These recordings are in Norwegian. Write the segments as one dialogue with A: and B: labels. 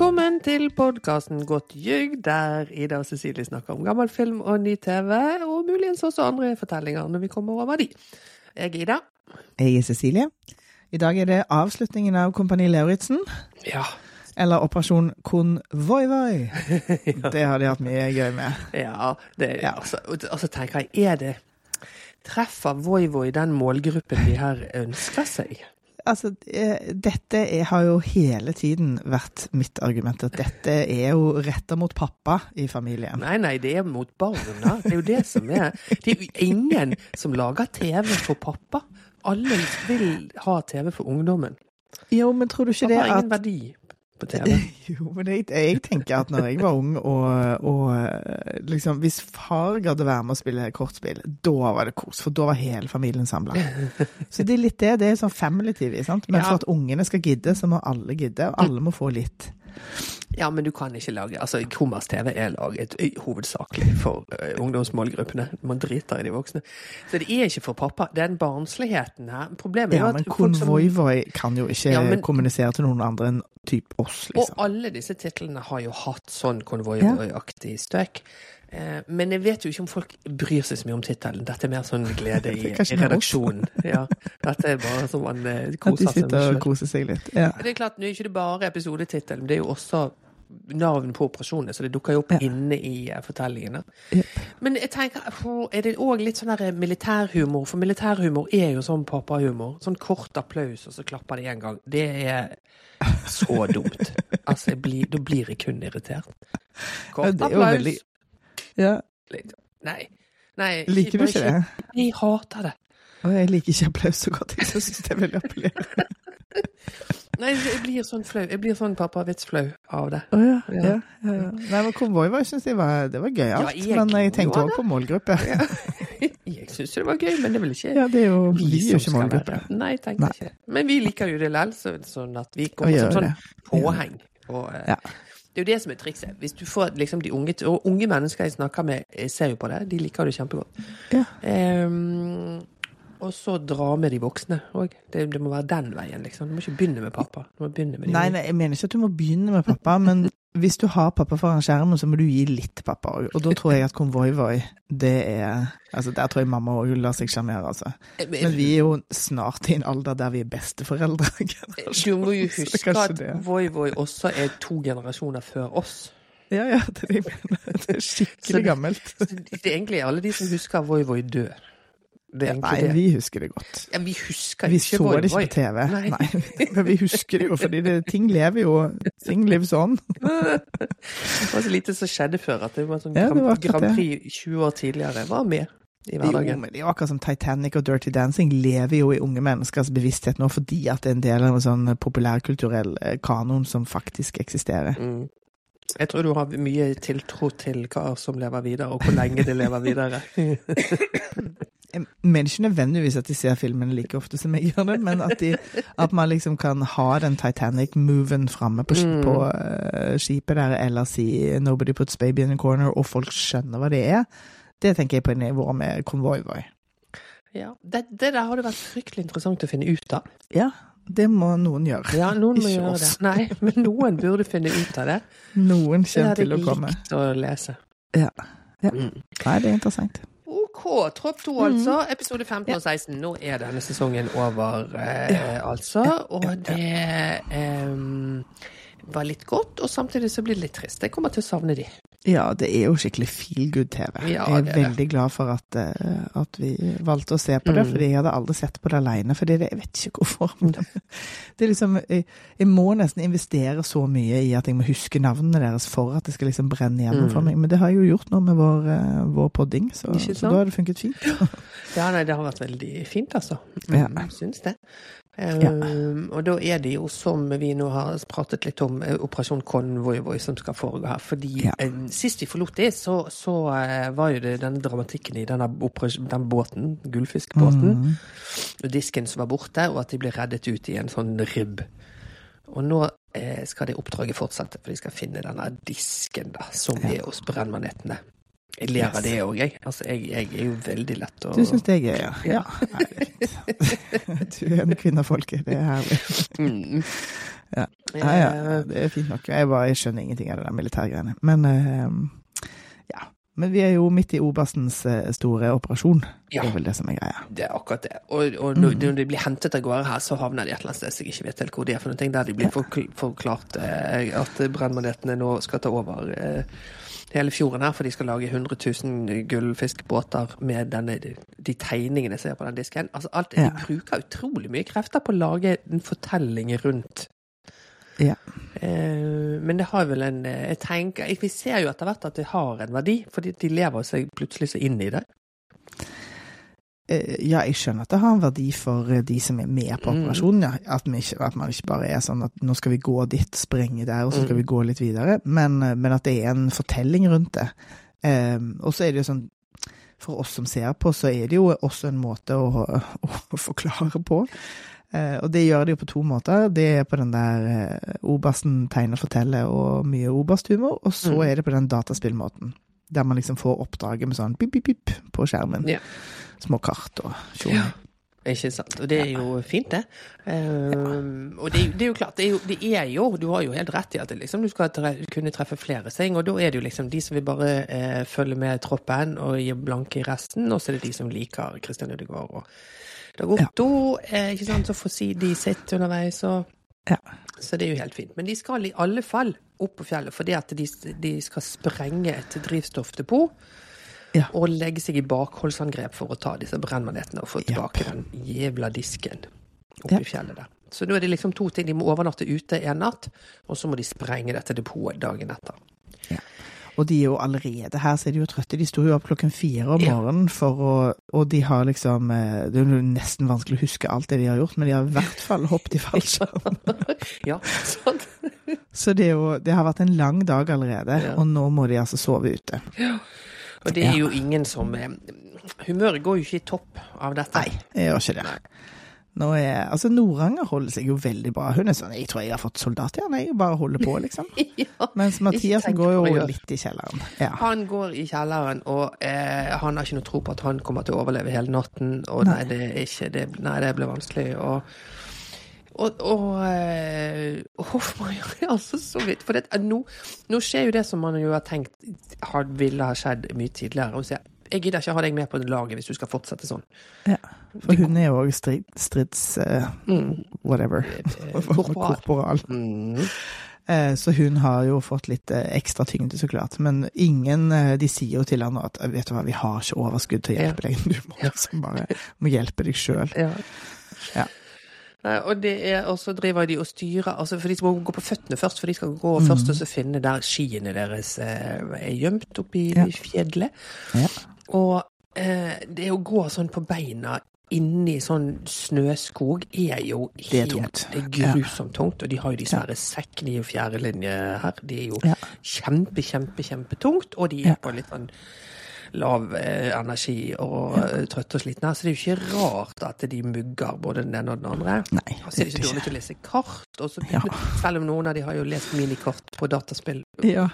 A: Velkommen til podkasten Godt ljug, der Ida og Cecilie snakker om gammel film og ny TV, og muligens også andre fortellinger når vi kommer over de. Jeg er Ida.
B: Jeg er Cecilie. I dag er det avslutningen av Kompani Lauritzen,
A: Ja.
B: eller Operasjon Konvoivoi. Det har de hatt mye gøy med.
A: Ja, det,
B: Ja.
A: Altså, og så tenker jeg, er det Treffer Voivoi den målgruppen de her ønsker seg?
B: Altså, eh, dette er, har jo hele tiden vært mitt argument, at dette er jo retta mot pappa i familien.
A: Nei, nei, det er mot barna. Det er jo det som er Det er jo ingen som lager TV for pappa. Alle vil ha TV for ungdommen.
B: Jo, men tror du ikke
A: Pappa
B: det
A: har ingen
B: at
A: verdi på TV.
B: Jo, men jeg, jeg tenker at når jeg var ung og, og liksom Hvis far gadd å være med og spille kortspill, da var det kos, for da var hele familien samla. Så det er litt det. Det er sånn family-TV, sant. Men
A: Ja.
B: for at ungene skal gidde, så må alle gidde, og alle må få litt.
A: Ja, men du kan ikke lage Altså, Komers-TV er laget hovedsakelig for uh, ungdomsmålgruppene. Man driter i de voksne. Så det er ikke for pappa. Den barnsligheten her Problemet er jo
B: Ja, men Konvoivoi kan jo ikke
A: Ja, men-
B: kommunisere til noen andre enn typ oss,
A: Og
B: liksom.
A: alle disse titlene har jo hatt sånn konvoiaktig støk. Eh, Men jeg vet jo ikke om folk bryr seg så mye om tittelen. Dette er mer sånn glede i, i redaksjonen. Ja, dette er bare sånn man eh,
B: At de
A: koser seg med
B: sitter og koser seg litt. Ja.
A: Det er klart, Nå er ikke det bare episodetittelen, det er jo også navn på operasjonene, så det dukker jo opp
B: Ja.
A: inne i eh, fortellingene.
B: Jep.
A: Men jeg tenker, er det òg litt sånn der militærhumor? For militærhumor er jo sånn pappahumor. Sånn kort applaus, og så klapper de en gang. Det er så dumt. Altså, blir, da blir jeg kun irritert. Kort applaus.
B: veldig- Ja,
A: Nei. Nei
B: liker du ikke det?
A: Jeg hater det.
B: Og jeg liker ikke applaus så godt. Jeg syns det er veldig appellerende.
A: Nei, jeg blir sånn flau. Jeg blir sånn pappavitsflau av det.
B: Å ja.
A: Ja.
B: ja. Nei, men Konvoivoi syns jeg var, det var gøyalt.
A: Ja, jeg
B: men jeg tenkte òg på målgruppe.
A: Jeg syns det var gøy, men det er vel ikke
B: Ja, det er jo vi er
A: som
B: jo ikke målgruppe.
A: Nei, jeg tenkte
B: Nei.
A: ikke. Men vi liker jo det likevel, så, sånn at vi kommer som
B: det.
A: sånn påheng. Og, eh,
B: Ja.
A: Det er jo det som er trikset. Hvis du får liksom de unge, og unge mennesker jeg snakker med, jeg ser jo på det, de liker det kjempegodt.
B: Ja.
A: Um, og så dra med de voksne òg. Det, det må være den veien, liksom. Du må ikke begynne med pappa. Begynne med
B: Nei, nei, jeg mener ikke at du må begynne med pappa, men hvis du har pappa foran skjermen, så må du gi litt pappa òg. Og da tror jeg at Konvoivoi, det er Altså, der tror jeg mamma òg lar seg sjarmere, altså. Men vi er jo snart i en alder der vi er besteforeldre.
A: Du må jo
B: det
A: huske at
B: det.
A: Voi Voi også er to generasjoner før oss.
B: Ja, ja, det er det jeg mener. Det er skikkelig
A: det-
B: gammelt.
A: Så det er egentlig alle de som husker Voi Voi dør. Det er egentlig
B: Nei,
A: det.
B: vi husker det godt.
A: Ja, vi husker
B: Vi
A: ikke
B: så
A: Voi
B: det ikke på TV.
A: Nei.
B: Nei, men vi husker det jo, fordi det, ting lever jo Ting lever sånn.
A: Det var så lite som skjedde før. At det var sånn
B: Ja, det
A: Grand,
B: var akkurat
A: Grand. Prix 20 år tidligere var med i
B: Jo,
A: hverdagen.
B: men det er jo akkurat som Titanic og Dirty Dancing lever jo i unge menneskers bevissthet nå fordi at det er en del av en sånn populærkulturell eh, kanon som faktisk eksisterer.
A: Mm. Jeg tror du har mye tiltro til hva som lever videre, og hvor lenge det lever videre.
B: Jeg mener ikke nødvendigvis at de ser filmene like ofte som jeg gjør det, men at, de, at man liksom kan ha den Titanic-moven framme på,
A: Mm.
B: på uh, skipet der, eller si 'Nobody puts baby in a corner', og folk skjønner hva det er. Det tenker jeg på nivå med Convoy
A: Ja, det, det der har det vært fryktelig interessant å finne ut av.
B: Ja, det må noen gjøre.
A: Ja, noen må
B: Ikke
A: gjøre
B: oss.
A: det. Nei, men noen burde finne ut av det.
B: Noen kommer til å komme
A: jeg
B: komme.
A: likt å lese.
B: Ja. ja.
A: Mm.
B: Nei, det er interessant.
A: OK, Tropp 2 altså. Episode 15 og 16. Nå er denne sesongen over, eh, altså. Og det eh, var litt godt, og samtidig så blir det litt trist. Jeg kommer til å savne de.
B: Ja, det er jo skikkelig feel good-TV.
A: Ja,
B: jeg er
A: det er
B: veldig glad for at, eh, at vi valgte å se på det,
A: Mm.
B: fordi jeg hadde aldri sett på det alene. Fordi det, jeg vet ikke hvorfor. Det, det er liksom, jeg, jeg må nesten investere så mye i at jeg må huske navnene deres for at det skal liksom brenne gjennom
A: Mm.
B: for meg. Men det har jeg jo gjort nå med vår, eh, vår podding, så, så da har det funket fint.
A: Ja, nei, det har vært veldig fint, altså.
B: Ja.
A: Mm, Syns det. Um, Og da er det jo, som vi nå har pratet litt om, eh, Operasjon Konvoivoi som skal foregå her. Fordi
B: Ja.
A: eh, sist vi forlot det, så, så eh, var jo det denne dramatikken i denne den båten, gullfiskbåten.
B: Mm.
A: og disken som var borte, og at de ble reddet ut i en sånn ribb. Og nå skal det oppdraget fortsette, for de skal finne denne disken da, som
B: Ja.
A: er hos brennmanetene. Jeg ler av det òg, jeg. Altså, jeg. Jeg er jo veldig lett å
B: Du syns det er ja? Ja. Nei, er. Du er en kvinnefolket, det er herlig.
A: Mm.
B: Ja. Ja, ja, det er fint nok. Jeg bare jeg skjønner ingenting av det der militærgreiene. Men eh, ja. Men vi er jo midt i oberstens eh, store operasjon.
A: Ja.
B: Det er vel det som er greia.
A: Det er akkurat det. Og, og når,
B: Mm.
A: de blir hentet av gårde her, så havner de et eller annet sted som jeg ikke vet helt hvor de er for noe, der de blir forklart eh, at brennmanetene nå skal ta over eh, hele fjorden her, for de skal lage 100 000 gullfiskbåter med denne, de tegningene som er på den disken. Altså alt,
B: Ja.
A: De bruker utrolig mye krefter på å lage en fortelling rundt.
B: Ja.
A: Eh, men det har vel en eh, Jeg tenker, Vi ser jo etter hvert at det har en verdi, fordi de lever seg plutselig så inn i det.
B: Eh, Ja, jeg skjønner at det har en verdi for eh, de som er med på
A: Mm.
B: operasjonen, ja. At, ikke, at man ikke bare er sånn at nå skal vi gå dit, sprenge der, og så skal
A: Mm.
B: vi gå litt videre. Men, eh, men at det er en fortelling rundt det. Um, og så er det jo sånn For oss som ser på, så er det jo også en måte å, å forklare på. Uh, og det gjør det jo på to måter. Det er på den der uh, obersten tegner forteller og mye obersthumor, og så
A: Mm.
B: er det på den dataspillmåten. Der man liksom får oppdraget med sånn pip, pip, pip på skjermen.
A: Ja.
B: Små kart og tjo.
A: Ja. Ikke sant. Og det er jo fint, det. Um, og det, er jo- det er jo klart, det er jo, det er jo Du har jo helt rett i at det liksom, du skal tre, kunne treffe flere seng, og da er det jo liksom de som vil bare eh, følge med troppen og gi blanke i resten, og så er det de som liker Christian Ødegaard og Dag Otto, eh, ikke sant, så får si de sitt underveis, og
B: Ja.
A: Så det er jo helt fint. Men de skal i alle fall opp på fjellet fordi at de, de skal sprenge et drivstoffdepot.
B: Ja.
A: Og legge seg i bakholdsangrep for å ta disse brennmanetene og få
B: tilbake
A: tilbake den jævla disken oppe
B: yep.
A: i fjellet der. Så nå er det liksom to ting. De må overnatte ute en natt, og så må de sprenge dette depotet dagen etter.
B: Og de er jo allerede her, så er de jo trøtte. De sto jo opp klokken fire om morgenen for å Og de har liksom eh, Det er jo nesten vanskelig å huske alt det de har gjort, men de har i hvert fall hoppet i fallskjerm.
A: ja, sant?
B: Så det, jo, det har vært en lang dag allerede,
A: Ja.
B: og nå må de altså sove ute.
A: Og det er jo ingen som eh, Humøret går jo ikke i topp av dette.
B: Nei, jeg gjør ikke det. Nå er, altså Noranger holder seg jo veldig bra. Hun er sånn Jeg tror jeg har fått soldathjerne, jeg bare holder på, liksom.
A: ja.
B: Mens Mathiasen går jo litt i kjelleren. Ja.
A: Han går i kjelleren, og eh, han har ikke noe tro på at han kommer til å overleve hele natten. Og
B: Nei.
A: nei, det er ikke det, Nei, det blir vanskelig. Og, og, og, eh, Hoffmann gjør altså så vidt. For det, nå, nå skjer jo det som man jo har tenkt har, ville ha skjedd mye tidligere. Og sier jeg gidder ikke ha deg med på laget hvis du skal fortsette sånn.
B: ja. For hun er jo òg strid, strids... uh,
A: Mm.
B: whatever.
A: korporal.
B: Korporal.
A: Mm.
B: Eh, Så hun har jo fått litt eh, ekstra tyngde, så klart. Men ingen eh, De sier jo til henne at vet du hva, vi har ikke overskudd til å hjelpe deg. Du må liksom bare må hjelpe deg sjøl.
A: Ja.
B: Ja.
A: Nei, og det er, også driver de og styrer, altså for de skal gå på føttene først, for de skal gå
B: mm.
A: først og så finne der skiene deres eh, er gjemt oppi
B: Ja.
A: fjellet.
B: Ja.
A: Og eh, det å gå sånn på beina inni sånn snøskog er jo
B: Det er
A: helt
B: tungt.
A: Det er grusomt tungt. Og de har jo de svære sekkene i fjerdelinje her. De er jo kjempe, kjempe, kjempetungt, og de er på litt sånn lav eh, energi og eh, trøtte og slitne. Så det er jo ikke rart at de mugger både den ene og den andre.
B: Nei,
A: Og så er
B: det ikke
A: dårlige til å lese kart. også,
B: Ja.
A: Selv om noen av de har jo lest minikart på dataspill.
B: Ja.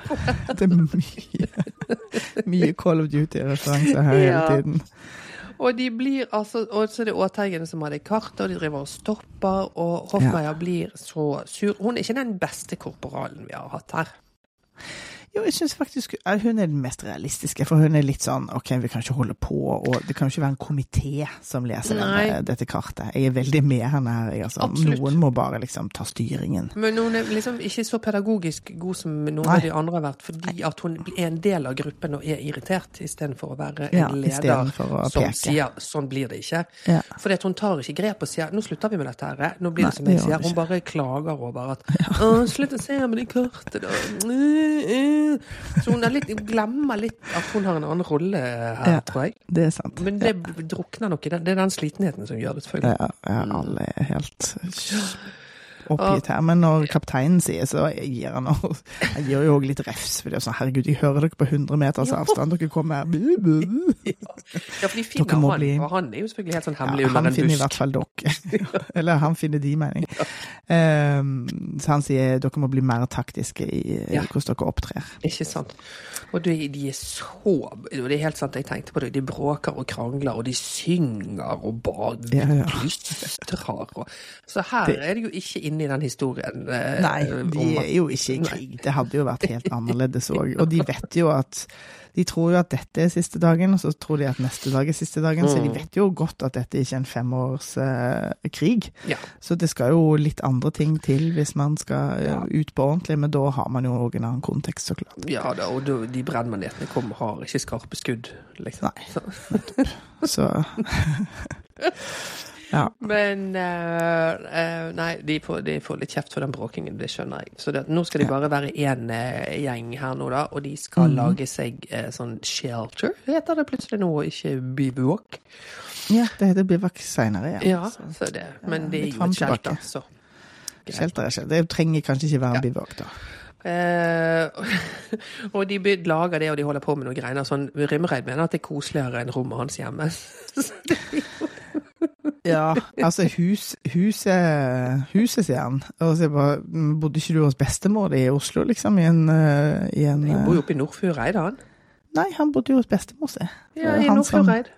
B: Det er mye, mye Call of Duty-referanser her hele tiden.
A: Og de blir altså, og så er det Åteigen som har det kartet, og de driver og stopper, og Hoffmeier blir så sur. Hun er ikke den beste korporalen vi har hatt her.
B: Jo, jeg syns faktisk eh, hun er den mest realistiske, for hun er litt sånn OK, vi kan ikke holde på, og det kan jo ikke være en komité som leser denne, dette kartet. Jeg er veldig med henne her, altså. Noen må bare liksom ta styringen.
A: Men hun er liksom ikke så pedagogisk god som noen
B: Nei.
A: av de andre har vært, fordi at hun er en del av gruppen og er irritert, istedenfor å være en
B: Ja,
A: en leder som sier 'sånn blir det ikke'.
B: Ja.
A: Fordi at hun tar ikke grep og sier 'nå slutter vi med dette her', nå blir
B: Nei,
A: det som jeg sier.
B: hun
A: bare klager over at 'å, slutt å se med de kartene', da. Mm, mm. Så hun litt, glemmer litt at hun har en annen rolle her,
B: Ja.
A: tror jeg.
B: Det er sant.
A: Men det drukner nok i den. Det er den slitenheten som gjør det, selvfølgelig.
B: Ja, ja, alle er helt oppgitt her. Men når kapteinen sier, så gir han også, Han gir jo òg litt refs. For det er sånn, herregud, jeg hører dere på 100 meters avstand, dere kommer her bu, bu, bu.
A: Ja, for de finner han,
B: bli-
A: og han er jo selvfølgelig helt sånn
B: Ja,
A: hemmelig busk.
B: han finner i hvert fall dere. Eller han finner de, mener jeg. Um, så han sier dere må bli mer taktiske i, i
A: Ja.
B: hvordan dere opptrer.
A: Ikke sant. Og de, de er så og Det er helt sant, jeg tenkte på det. De bråker og krangler, og de synger og bare
B: Ja, ja.
A: Og, så her
B: Det-
A: er det jo ikke inne i den historien. eh,
B: Nei, de er jo ikke i krig. Det hadde jo vært helt annerledes òg. Og de vet jo at De tror jo at dette er siste dagen, og så tror de at neste dag er siste dagen. Så de
A: Mm.
B: vet jo godt at dette ikke er en femårskrig. eh.
A: Ja.
B: Så det skal jo litt andre ting til hvis man skal eh,
A: Ja.
B: ut på ordentlig, men da har man jo òg en annen kontekst, så klart.
A: Ja da, og de brennmanetene kommer, har ikke skarpe skudd, liksom.
B: Nei.
A: nettopp.
B: Så Ja.
A: Men uh, uh, Nei, de får, de får litt kjeft for den bråkingen, det skjønner jeg. Så det, nå skal de bare være én gjeng her nå, da, og de skal
B: mm.
A: lage seg eh, sånn shelter, heter det plutselig nå, og ikke bivouac.
B: ja, det heter bivak seinere, ja.
A: Ja,
B: Så
A: så det. Men det er jo et shelter, så.
B: Shelter er ikke Det trenger kanskje ikke være
A: Ja.
B: en da.
A: Uh, og de lager det, og de holder på med noen greier. Sånn, Rimreid mener at det er koseligere enn rommet hans hjemme.
B: Ja, altså hus, huset, huset sier han. Altså, bare, "Mm, bodde ikke du hos bestemor i Oslo, liksom? I en, eh, i en
A: Jeg
B: eh,
A: bor jo oppe i Nordfjordeid, han.
B: Nei, han bodde jo hos bestemor si.
A: Ja,
B: Eh,
A: i Nordfjordeid.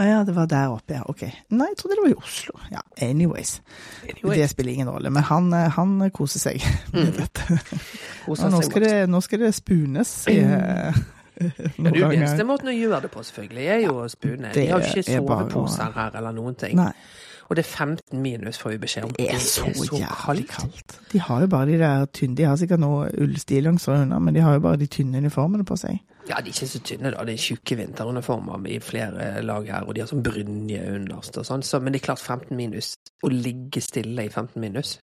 B: Å ja, det var der oppe, ja. Ok. Nei, jeg trodde det var i Oslo. Ja, anyways.
A: Anyway,
B: Det spiller ingen rolle. Men han, eh, han koser seg med dette.
A: koser
B: nå skal, det, nå skal det spunes. i, eh,
A: Ja, det er eneste måten å gjøre det på, selvfølgelig, er jo å spune. De har jo ikke
B: er
A: soveposer her eller noen ting.
B: Nei,
A: Og det er 15 minus, får vi beskjed om.
B: det er så jævlig
A: kaldt.
B: De har jo bare de der tynne De har sikkert noe ullstillongser under, men de har jo bare de tynne uniformene på seg.
A: Ja, de er ikke så tynne, da. Det er tjukke vinteruniformer i flere lag her, og de har sånn brynje underst og sånn. Så, men det er klart 15 minus. Å ligge stille i 15 minus.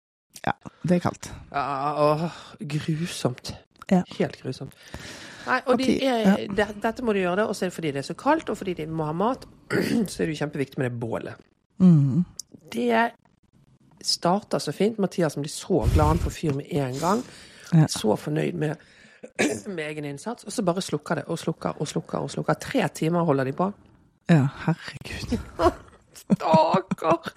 B: Ja, det er kaldt.
A: Ja, åh, grusomt.
B: Ja.
A: Helt grusomt. Nei, og de er, det, dette må de gjøre, og så er det fordi det er så kaldt, og fordi de må ha mat, så er det jo kjempeviktig med det bålet.
B: Mm.
A: Det starter så fint. Mathias blir så glad han får fyr med en gang.
B: Ja.
A: Så fornøyd med, med egen innsats. Og så bare slukker det og slukker og slukker. og slukker. Tre timer holder de på.
B: Ja, herregud.
A: Stakkar!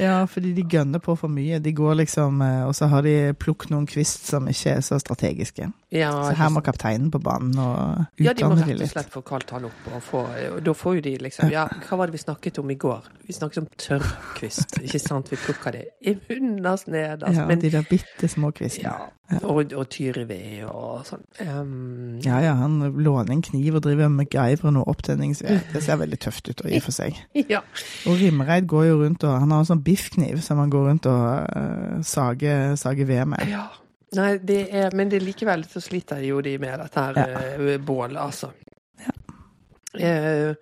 B: Ja, fordi de gønner på for mye. De går liksom eh, Og så har de plukket noen kvist som ikke er så strategiske.
A: Ja,
B: Så her må kapteinen på banen og
A: ja, de må
B: utdanne de
A: rett og slett få kalt han opp. Og, få, og da får jo de liksom Ja, hva var det vi snakket om i går? Vi snakket om tørrkvist. Ikke sant? Vi plukker det i ned. Altså,
B: Ja,
A: men
B: de der bitte små kvistene.
A: ja, og, og tyrived og sånn. Um,
B: Ja, ja, han låner en kniv og driver med MacGyver og opptenningsved. Det ser veldig tøft ut, i og for seg.
A: ja.
B: Og Rimreid går jo rundt og Han har en sånn biffkniv som han går rundt og uh, sager, sager ved med.
A: Ja. Nei, det er, men det likevel så sliter jo de med dette her eh, bålet, altså. Eh,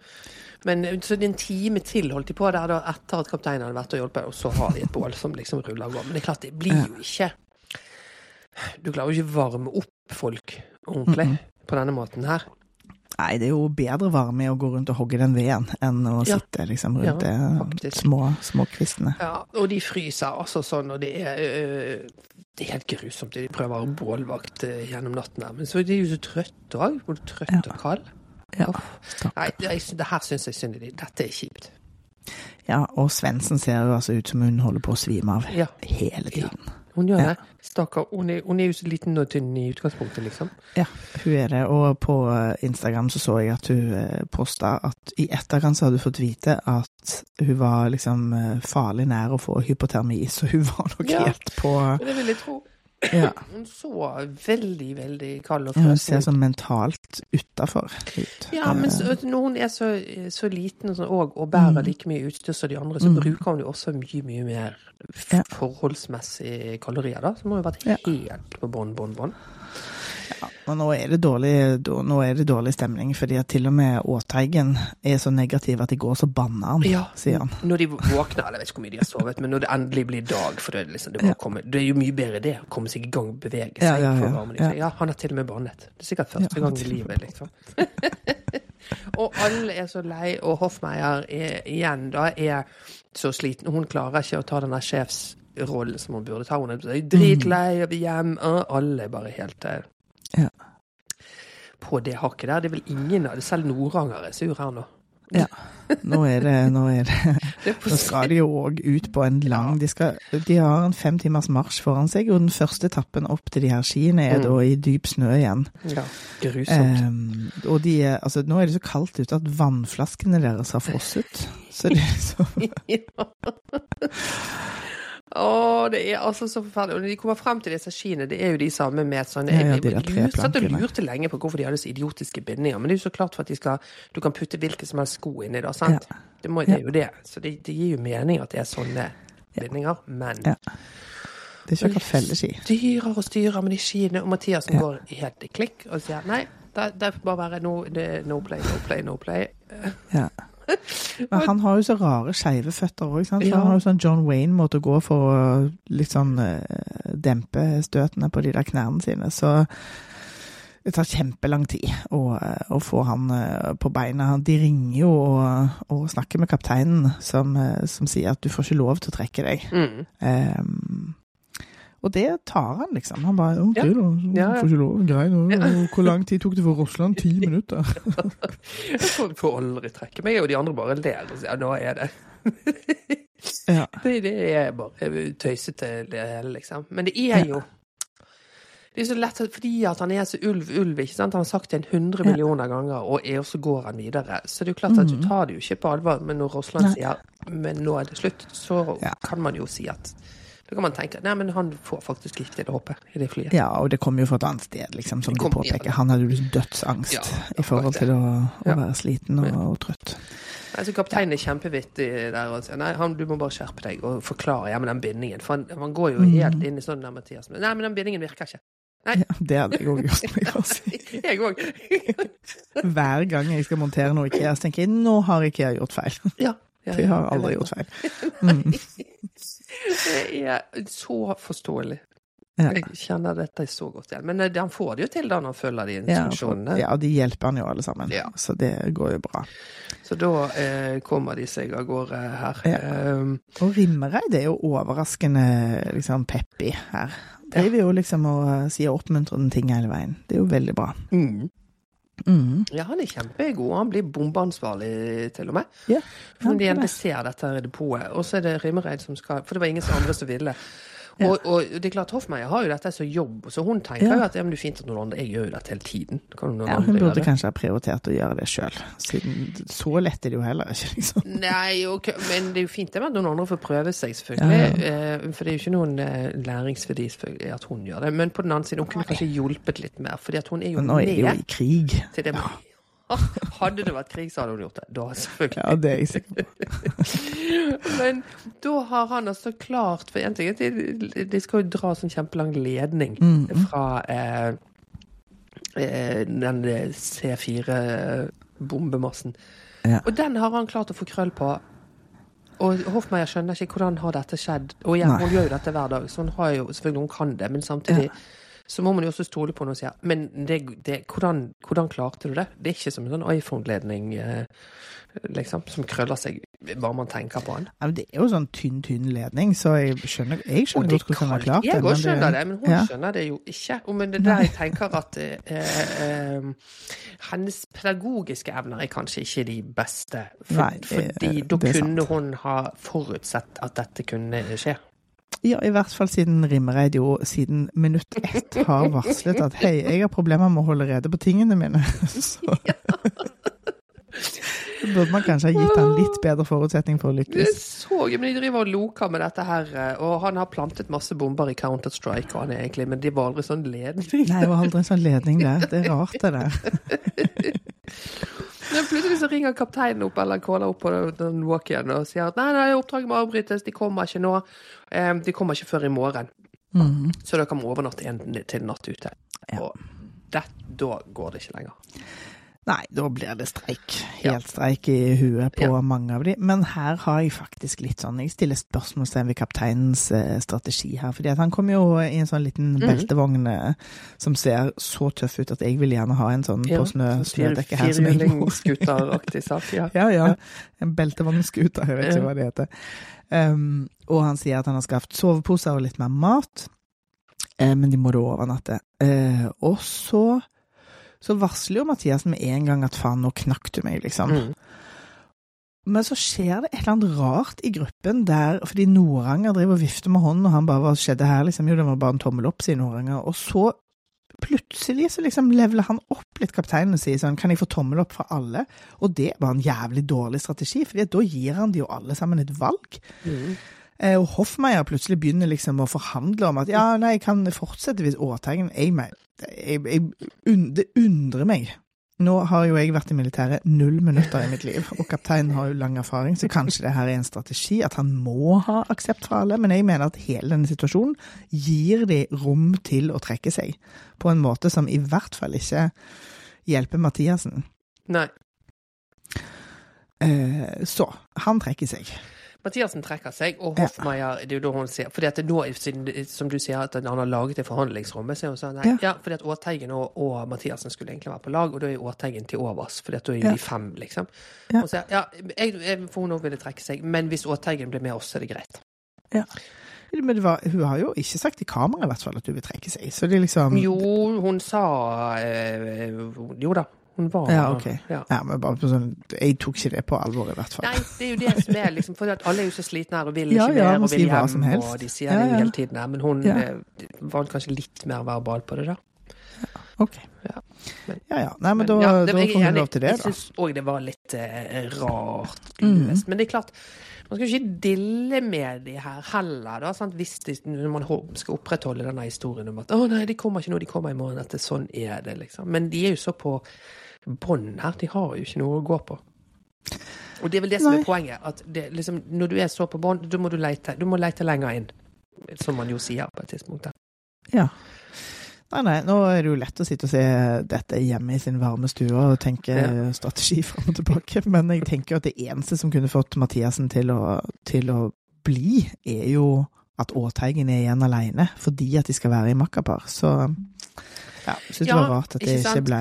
A: men så det er en time til holdt de på der da, etter at kapteinen hadde vært og hjulpet, og så har de et bål som liksom ruller og går. Men det er klart, det blir jo ikke Du klarer jo ikke varme opp folk ordentlig
B: Mhm.
A: på denne måten her.
B: Nei, det er jo bedre varme i å gå rundt og hogge den veden enn å
A: Ja.
B: sitte liksom rundt
A: Ja,
B: de små, små kvistene.
A: Ja, og de fryser altså sånn, og det er øh, Det er helt grusomt. De prøver å bålvakt øh, gjennom natten her. Men så er de jo så trøtte òg. Både trøtt
B: Ja.
A: og kald.
B: Ja.
A: Nei, det, det her syns jeg synd i de. Dette er kjipt.
B: ja og Svendsen ser jo altså ut som hun holder på å svime av
A: Ja.
B: hele tiden.
A: Hun gjør
B: Ja.
A: det. Stakkar. Hun, hun er jo så liten og tynn i utgangspunktet, liksom.
B: Ja, hun er det. Og på eh, Instagram så så jeg at hun eh, posta at i etterkant så hadde hun fått vite at hun var liksom eh, farlig nær å få hypotermi, så hun var nok
A: Ja.
B: helt på
A: Det vil jeg tro.
B: Ja.
A: Hun så veldig, veldig kald og
B: Hun ser sånn mentalt utafor ut.
A: Ja, men så, når hun er så, så liten og, sånn, og, og bærer like mye utstyr som de andre, så
B: Mm.
A: bruker hun jo også mye, mye mer forholdsmessig kalorier, da. Som må jo vært
B: Ja.
A: helt på bånn, bånn, bånn.
B: Og nå er det dårlig, nå er det dårlig stemning, fordi at til og med Åteigen er så negativ at i går så banna han,
A: Ja.
B: sier han.
A: Når de våkner, eller jeg vet ikke hvor mye de har sovet, men når det endelig blir dag, for det liksom, det,
B: Ja.
A: komme, det er jo mye bedre det, å komme seg i gang, bevege seg.
B: Ja, ja,
A: for
B: ja. Ja.
A: Ja, han har til og med bannet. Det er sikkert første
B: Ja,
A: gang i livet, liksom. og alle er så lei, og Hoffmeier er, igjen da er så sliten. Hun klarer ikke å ta denne sjefsrollen sjefs rollen som hun burde ta. Hun er dritlei av hjem, og alle er bare helt eh,
B: Ja.
A: på det hakket der. Det er vel ingen av det, selv Noranger er sur her nå.
B: Ja. Nå er det, nå er det
A: Det er
B: Nå skal de jo òg ut på en lang de, skal, de har en fem timers marsj foran seg, og den første etappen opp til de her skiene er
A: Mm.
B: da i dyp snø igjen.
A: ja, grusomt.
B: Um, og de er, altså, nå er det så kaldt ute at vannflaskene deres har frosset. Så det er liksom
A: Å, det er altså så forferdelig. Og når de kommer frem til disse skiene, det er jo de samme med sånne
B: Ja, ja, de
A: jeg, satt og lurte lenge på hvorfor de hadde så idiotiske bindinger, men det er jo så klart for at de skal Du kan putte hvilke som helst sko inni, da, sant? Det, må, det er jo det. Så det, det gir jo mening at det er sånne bindinger, men
B: Ja. Det er ikke akkurat felleski.
A: styrer og styrer med de skiene, og Mathiasen
B: Ja.
A: går helt i klikk og sier nei, det, det får bare være no, det, no play, no play, no play.
B: Ja. Men han har jo så rare skeive føtter òg,
A: Ja.
B: Han har jo sånn John Wayne-måte å gå for å litt sånn eh, dempe støtene på de der knærne sine. Så det tar kjempelang tid å, eh, å få han eh, på beina. De ringer jo og, og snakker med kapteinen, som, som sier at du får ikke lov til å trekke deg.
A: Mm.
B: Ehm, og det tar han, liksom. Han bare OK,
A: Ja.
B: da.
A: Ja, ja.
B: Får ikke lov. Greit. Hvor lang tid tok det for Rossland? Ti minutter?
A: Jeg får, får aldri trekke meg, og de andre bare ler og sier ja, nå er det
B: Ja.
A: Det, det er bare tøysete, det hele, liksom. Men det er jo Det er så lett fordi at han er så ulv, ulv, ikke sant. Han har sagt det en hundre millioner ganger, og er, så går han videre. Så det er jo klart at du
B: Mhm.
A: tar det jo ikke på alvor. Men når Rossland sier men nå er det slutt, så kan man jo si at Da kan man tenke nei, men han får faktisk ikke til å hoppe i det flyet.
B: Ja, og det kommer jo fra et annet sted, liksom, som du
A: kom- ja,
B: påpeker. Han hadde jo dødsangst
A: Ja,
B: i forhold til å, å
A: Ja.
B: være sliten og, og trøtt.
A: Nei, så Kapteinen er kjempevittig der og sier nei, han, du må bare skjerpe deg og forklare ja, med den bindingen. For han, han går jo
B: Mm.
A: helt inn i sånn der Mathias. Nei, men den bindingen virker ikke. Nei.
B: Ja, det hadde jeg òg gjort. meg jeg si.
A: Jeg òg.
B: Hver gang jeg skal montere noe IKEA, så tenker jeg nå har IKEA gjort feil.
A: Ja. ja,
B: For jeg har aldri gjort feil. Mm.
A: Det er så forståelig.
B: Ja.
A: Jeg kjenner dette så godt igjen. Men eh, han får det jo til da når han følger de instruksjonene.
B: ja, de hjelper han jo alle sammen,
A: Ja.
B: så det går jo bra.
A: Så da eh, kommer de seg av gårde her.
B: Ja.
A: Um,
B: Og Rimmereid er jo overraskende liksom peppy her. Driver jo liksom og sier oppmuntrende ting hele veien. Det er jo veldig bra.
A: mm.
B: Mm.
A: Ja, han er kjempegod. Han blir bombeansvarlig, til og med.
B: Yeah,
A: For
B: han
A: de endelig ser dette her depotet. Og så er det Rimmereid som skal For det var ingen andre som ville.
B: Ja.
A: Og, og det er klart, Hoffmeier har jo dette som jobb, så hun tenker
B: Ja.
A: jo at ja, men det er fint at noen andre Jeg gjør jo dette hele tiden.
B: Ja, hun burde kanskje ha prioritert å gjøre det sjøl, siden så lett er det jo heller ikke, liksom.
A: Nei, okay, men det er jo fint det med at noen andre får prøve seg, selvfølgelig. Eh, For det er jo ikke noen eh, læringsverdi at hun gjør det. Men på den annen side, hun kunne kanskje hjulpet litt mer, fordi at hun er jo
B: nå er
A: med
B: i krig.
A: til det. Hadde det vært krig, så hadde hun gjort det. Da, selvfølgelig.
B: Ja, det er jeg sikker på.
A: Men da har han altså klart For en ting er at de, skal jo dra sånn kjempelang ledning
B: Mm.
A: fra eh, eh, den C4-bombemassen.
B: Ja.
A: Og den har han klart å få krøll på. Og Hoffmeier skjønner ikke hvordan har dette skjedd. Og igjen, hun gjør jo dette hver dag, så hun har jo selvfølgelig hun kan det, men samtidig så må man jo også stole på henne og si Men det, det, hvordan, hvordan klarte du det? Det er ikke som en sånn iPhone-ledning eh, liksom, som krøller seg hva man tenker på den.
B: Ja, men det er jo sånn tynn, tynn ledning, så jeg skjønner, jeg skjønner godt hvordan hun har klart det.
A: Jeg òg skjønner det, men hun
B: ja.
A: skjønner det jo ikke. Men det er der jeg tenker at eh, eh, hennes pedagogiske evner er kanskje ikke de beste. For,
B: Nei, det-
A: fordi da kunne sant. hun ha forutsett at dette kunne skje.
B: Ja, i hvert fall siden Rimmereid jo siden minutt ett har varslet at hei, jeg har problemer med å holde rede på tingene mine. Så ja. burde man kanskje ha gitt han litt bedre forutsetning for å
A: Det
B: lykkes.
A: så jo, men de driver og loker med dette her, eh, og han har plantet masse bomber i Counter-Strike, og han er egentlig, men de var aldri sånn ledning.
B: Nei, det var aldri en sånn ledning der. Det er rart, det der.
A: Men plutselig så ringer kapteinen opp eller caller opp på den walk-in og sier at nei, nei, oppdraget må avbrytes, de kommer ikke nå. De kommer ikke før i morgen.
B: Mm.
A: Så kan vi overnatte en til natt ute.
B: Ja.
A: Og det, da går det ikke lenger.
B: Nei, da blir det streik.
A: Ja.
B: Helt streik i huet på
A: Ja.
B: mange av de. Men her har jeg faktisk litt sånn Jeg stiller spørsmålstegn ved kapteinens eh, strategi her. fordi han kommer jo i en sånn liten
A: Mhm.
B: beltevogn eh, som ser så tøff ut at jeg vil gjerne ha en sånn på snø, snødekket her.
A: Firehjulingsskuteraktig sak, ja.
B: Ja, ja. En beltevognskuter, jeg vet ikke hva det heter. Um, og han sier at han har skaffet soveposer og litt mer mat, uh, men de må da overnatte. Uh, og så, så varsler jo Mathias med en gang at faen, nå knakk du meg, liksom.
A: Mm.
B: Men så skjer det et eller annet rart i gruppen der, fordi Noranger driver og vifter med hånden, og han bare hva skjedde her, liksom, jo det var bare en tommel opp, sier Noranger, og så plutselig så liksom leveler han opp litt kapteinen og sier sånn, kan jeg få tommel opp fra alle? Og det var en jævlig dårlig strategi, for da gir han de jo alle sammen et valg.
A: Mm.
B: Eh, Og Hoffmeier plutselig begynner liksom å forhandle om at ja, nei, jeg kan fortsette hvis Årteigen jeg, jeg, jeg, Det undrer meg. Nå har jo jeg vært i militæret null minutter i mitt liv, og kapteinen har jo lang erfaring, så kanskje det her er en strategi, at han må ha aksept fra alle, men jeg mener at hele denne situasjonen gir de rom til å trekke seg, på en måte som i hvert fall ikke hjelper Mathiassen.
A: Nei.
B: Eh, Så, han trekker seg.
A: Mathiassen trekker seg, og Hoffmeier det er jo da hun sier fordi at nå, som du sier, at han har laget det forhandlingsrommet, så er hun sånn nei,
B: Ja.
A: ja. fordi at Årteigen og, og Mathiassen skulle egentlig være på lag, og da er Årteigen til overs, fordi at da er
B: Ja.
A: de fem, liksom.
B: Ja.
A: Og så, ja, jeg, jeg, for hun òg ville trekke seg, men hvis Årteigen blir med oss, så er det greit.
B: Men det var, hun har jo ikke sagt i kamera i hvert fall at hun vil trekke seg, så det liksom
A: Jo, hun sa øh, Jo da, hun var
B: Ja, ok.
A: Ja.
B: Ja, men bare på sånn, Jeg tok ikke det på alvor, i hvert fall.
A: Nei, det er jo det som er liksom, for at alle er jo så slitne her og vil ikke
B: ja,
A: mer og vil hjem, og de sier
B: Ja,
A: det jo hele tiden her, men hun
B: Ja.
A: eh, var kanskje litt mer verbal på det da.
B: Ok.
A: Ja, men-
B: Ja ja. Nei, men, da,
A: ja,
B: da
A: er
B: får hun lov til det, da.
A: Jeg
B: da.
A: syns òg det var litt eh, rart Mm. Men det er klart, man skal ikke dille med de her heller, da. Sant? Hvis de, man skal opprettholde denne historien om at 'Å nei, de kommer ikke nå, de kommer i morgen', det, sånn er det, liksom. Men de er jo så på bånn her. De har jo ikke noe å gå på. Og det er vel det som er poenget. At det, liksom, når du er så på bånn, da må du leite, du må leite lenger inn. Som man jo sier på et tidspunkt. der.
B: Ja. Nei, nei, nå er det jo lett å sitte og se dette hjemme i sin varme stue og tenke
A: Ja.
B: strategi fram og tilbake, men jeg tenker at det eneste som kunne fått Mathiassen til å, til å bli, er jo at Åteigen er igjen alene, fordi at de skal være i makkapar. Så ja, syns
A: Ja,
B: det var rart at det
A: ikke
B: ikke ble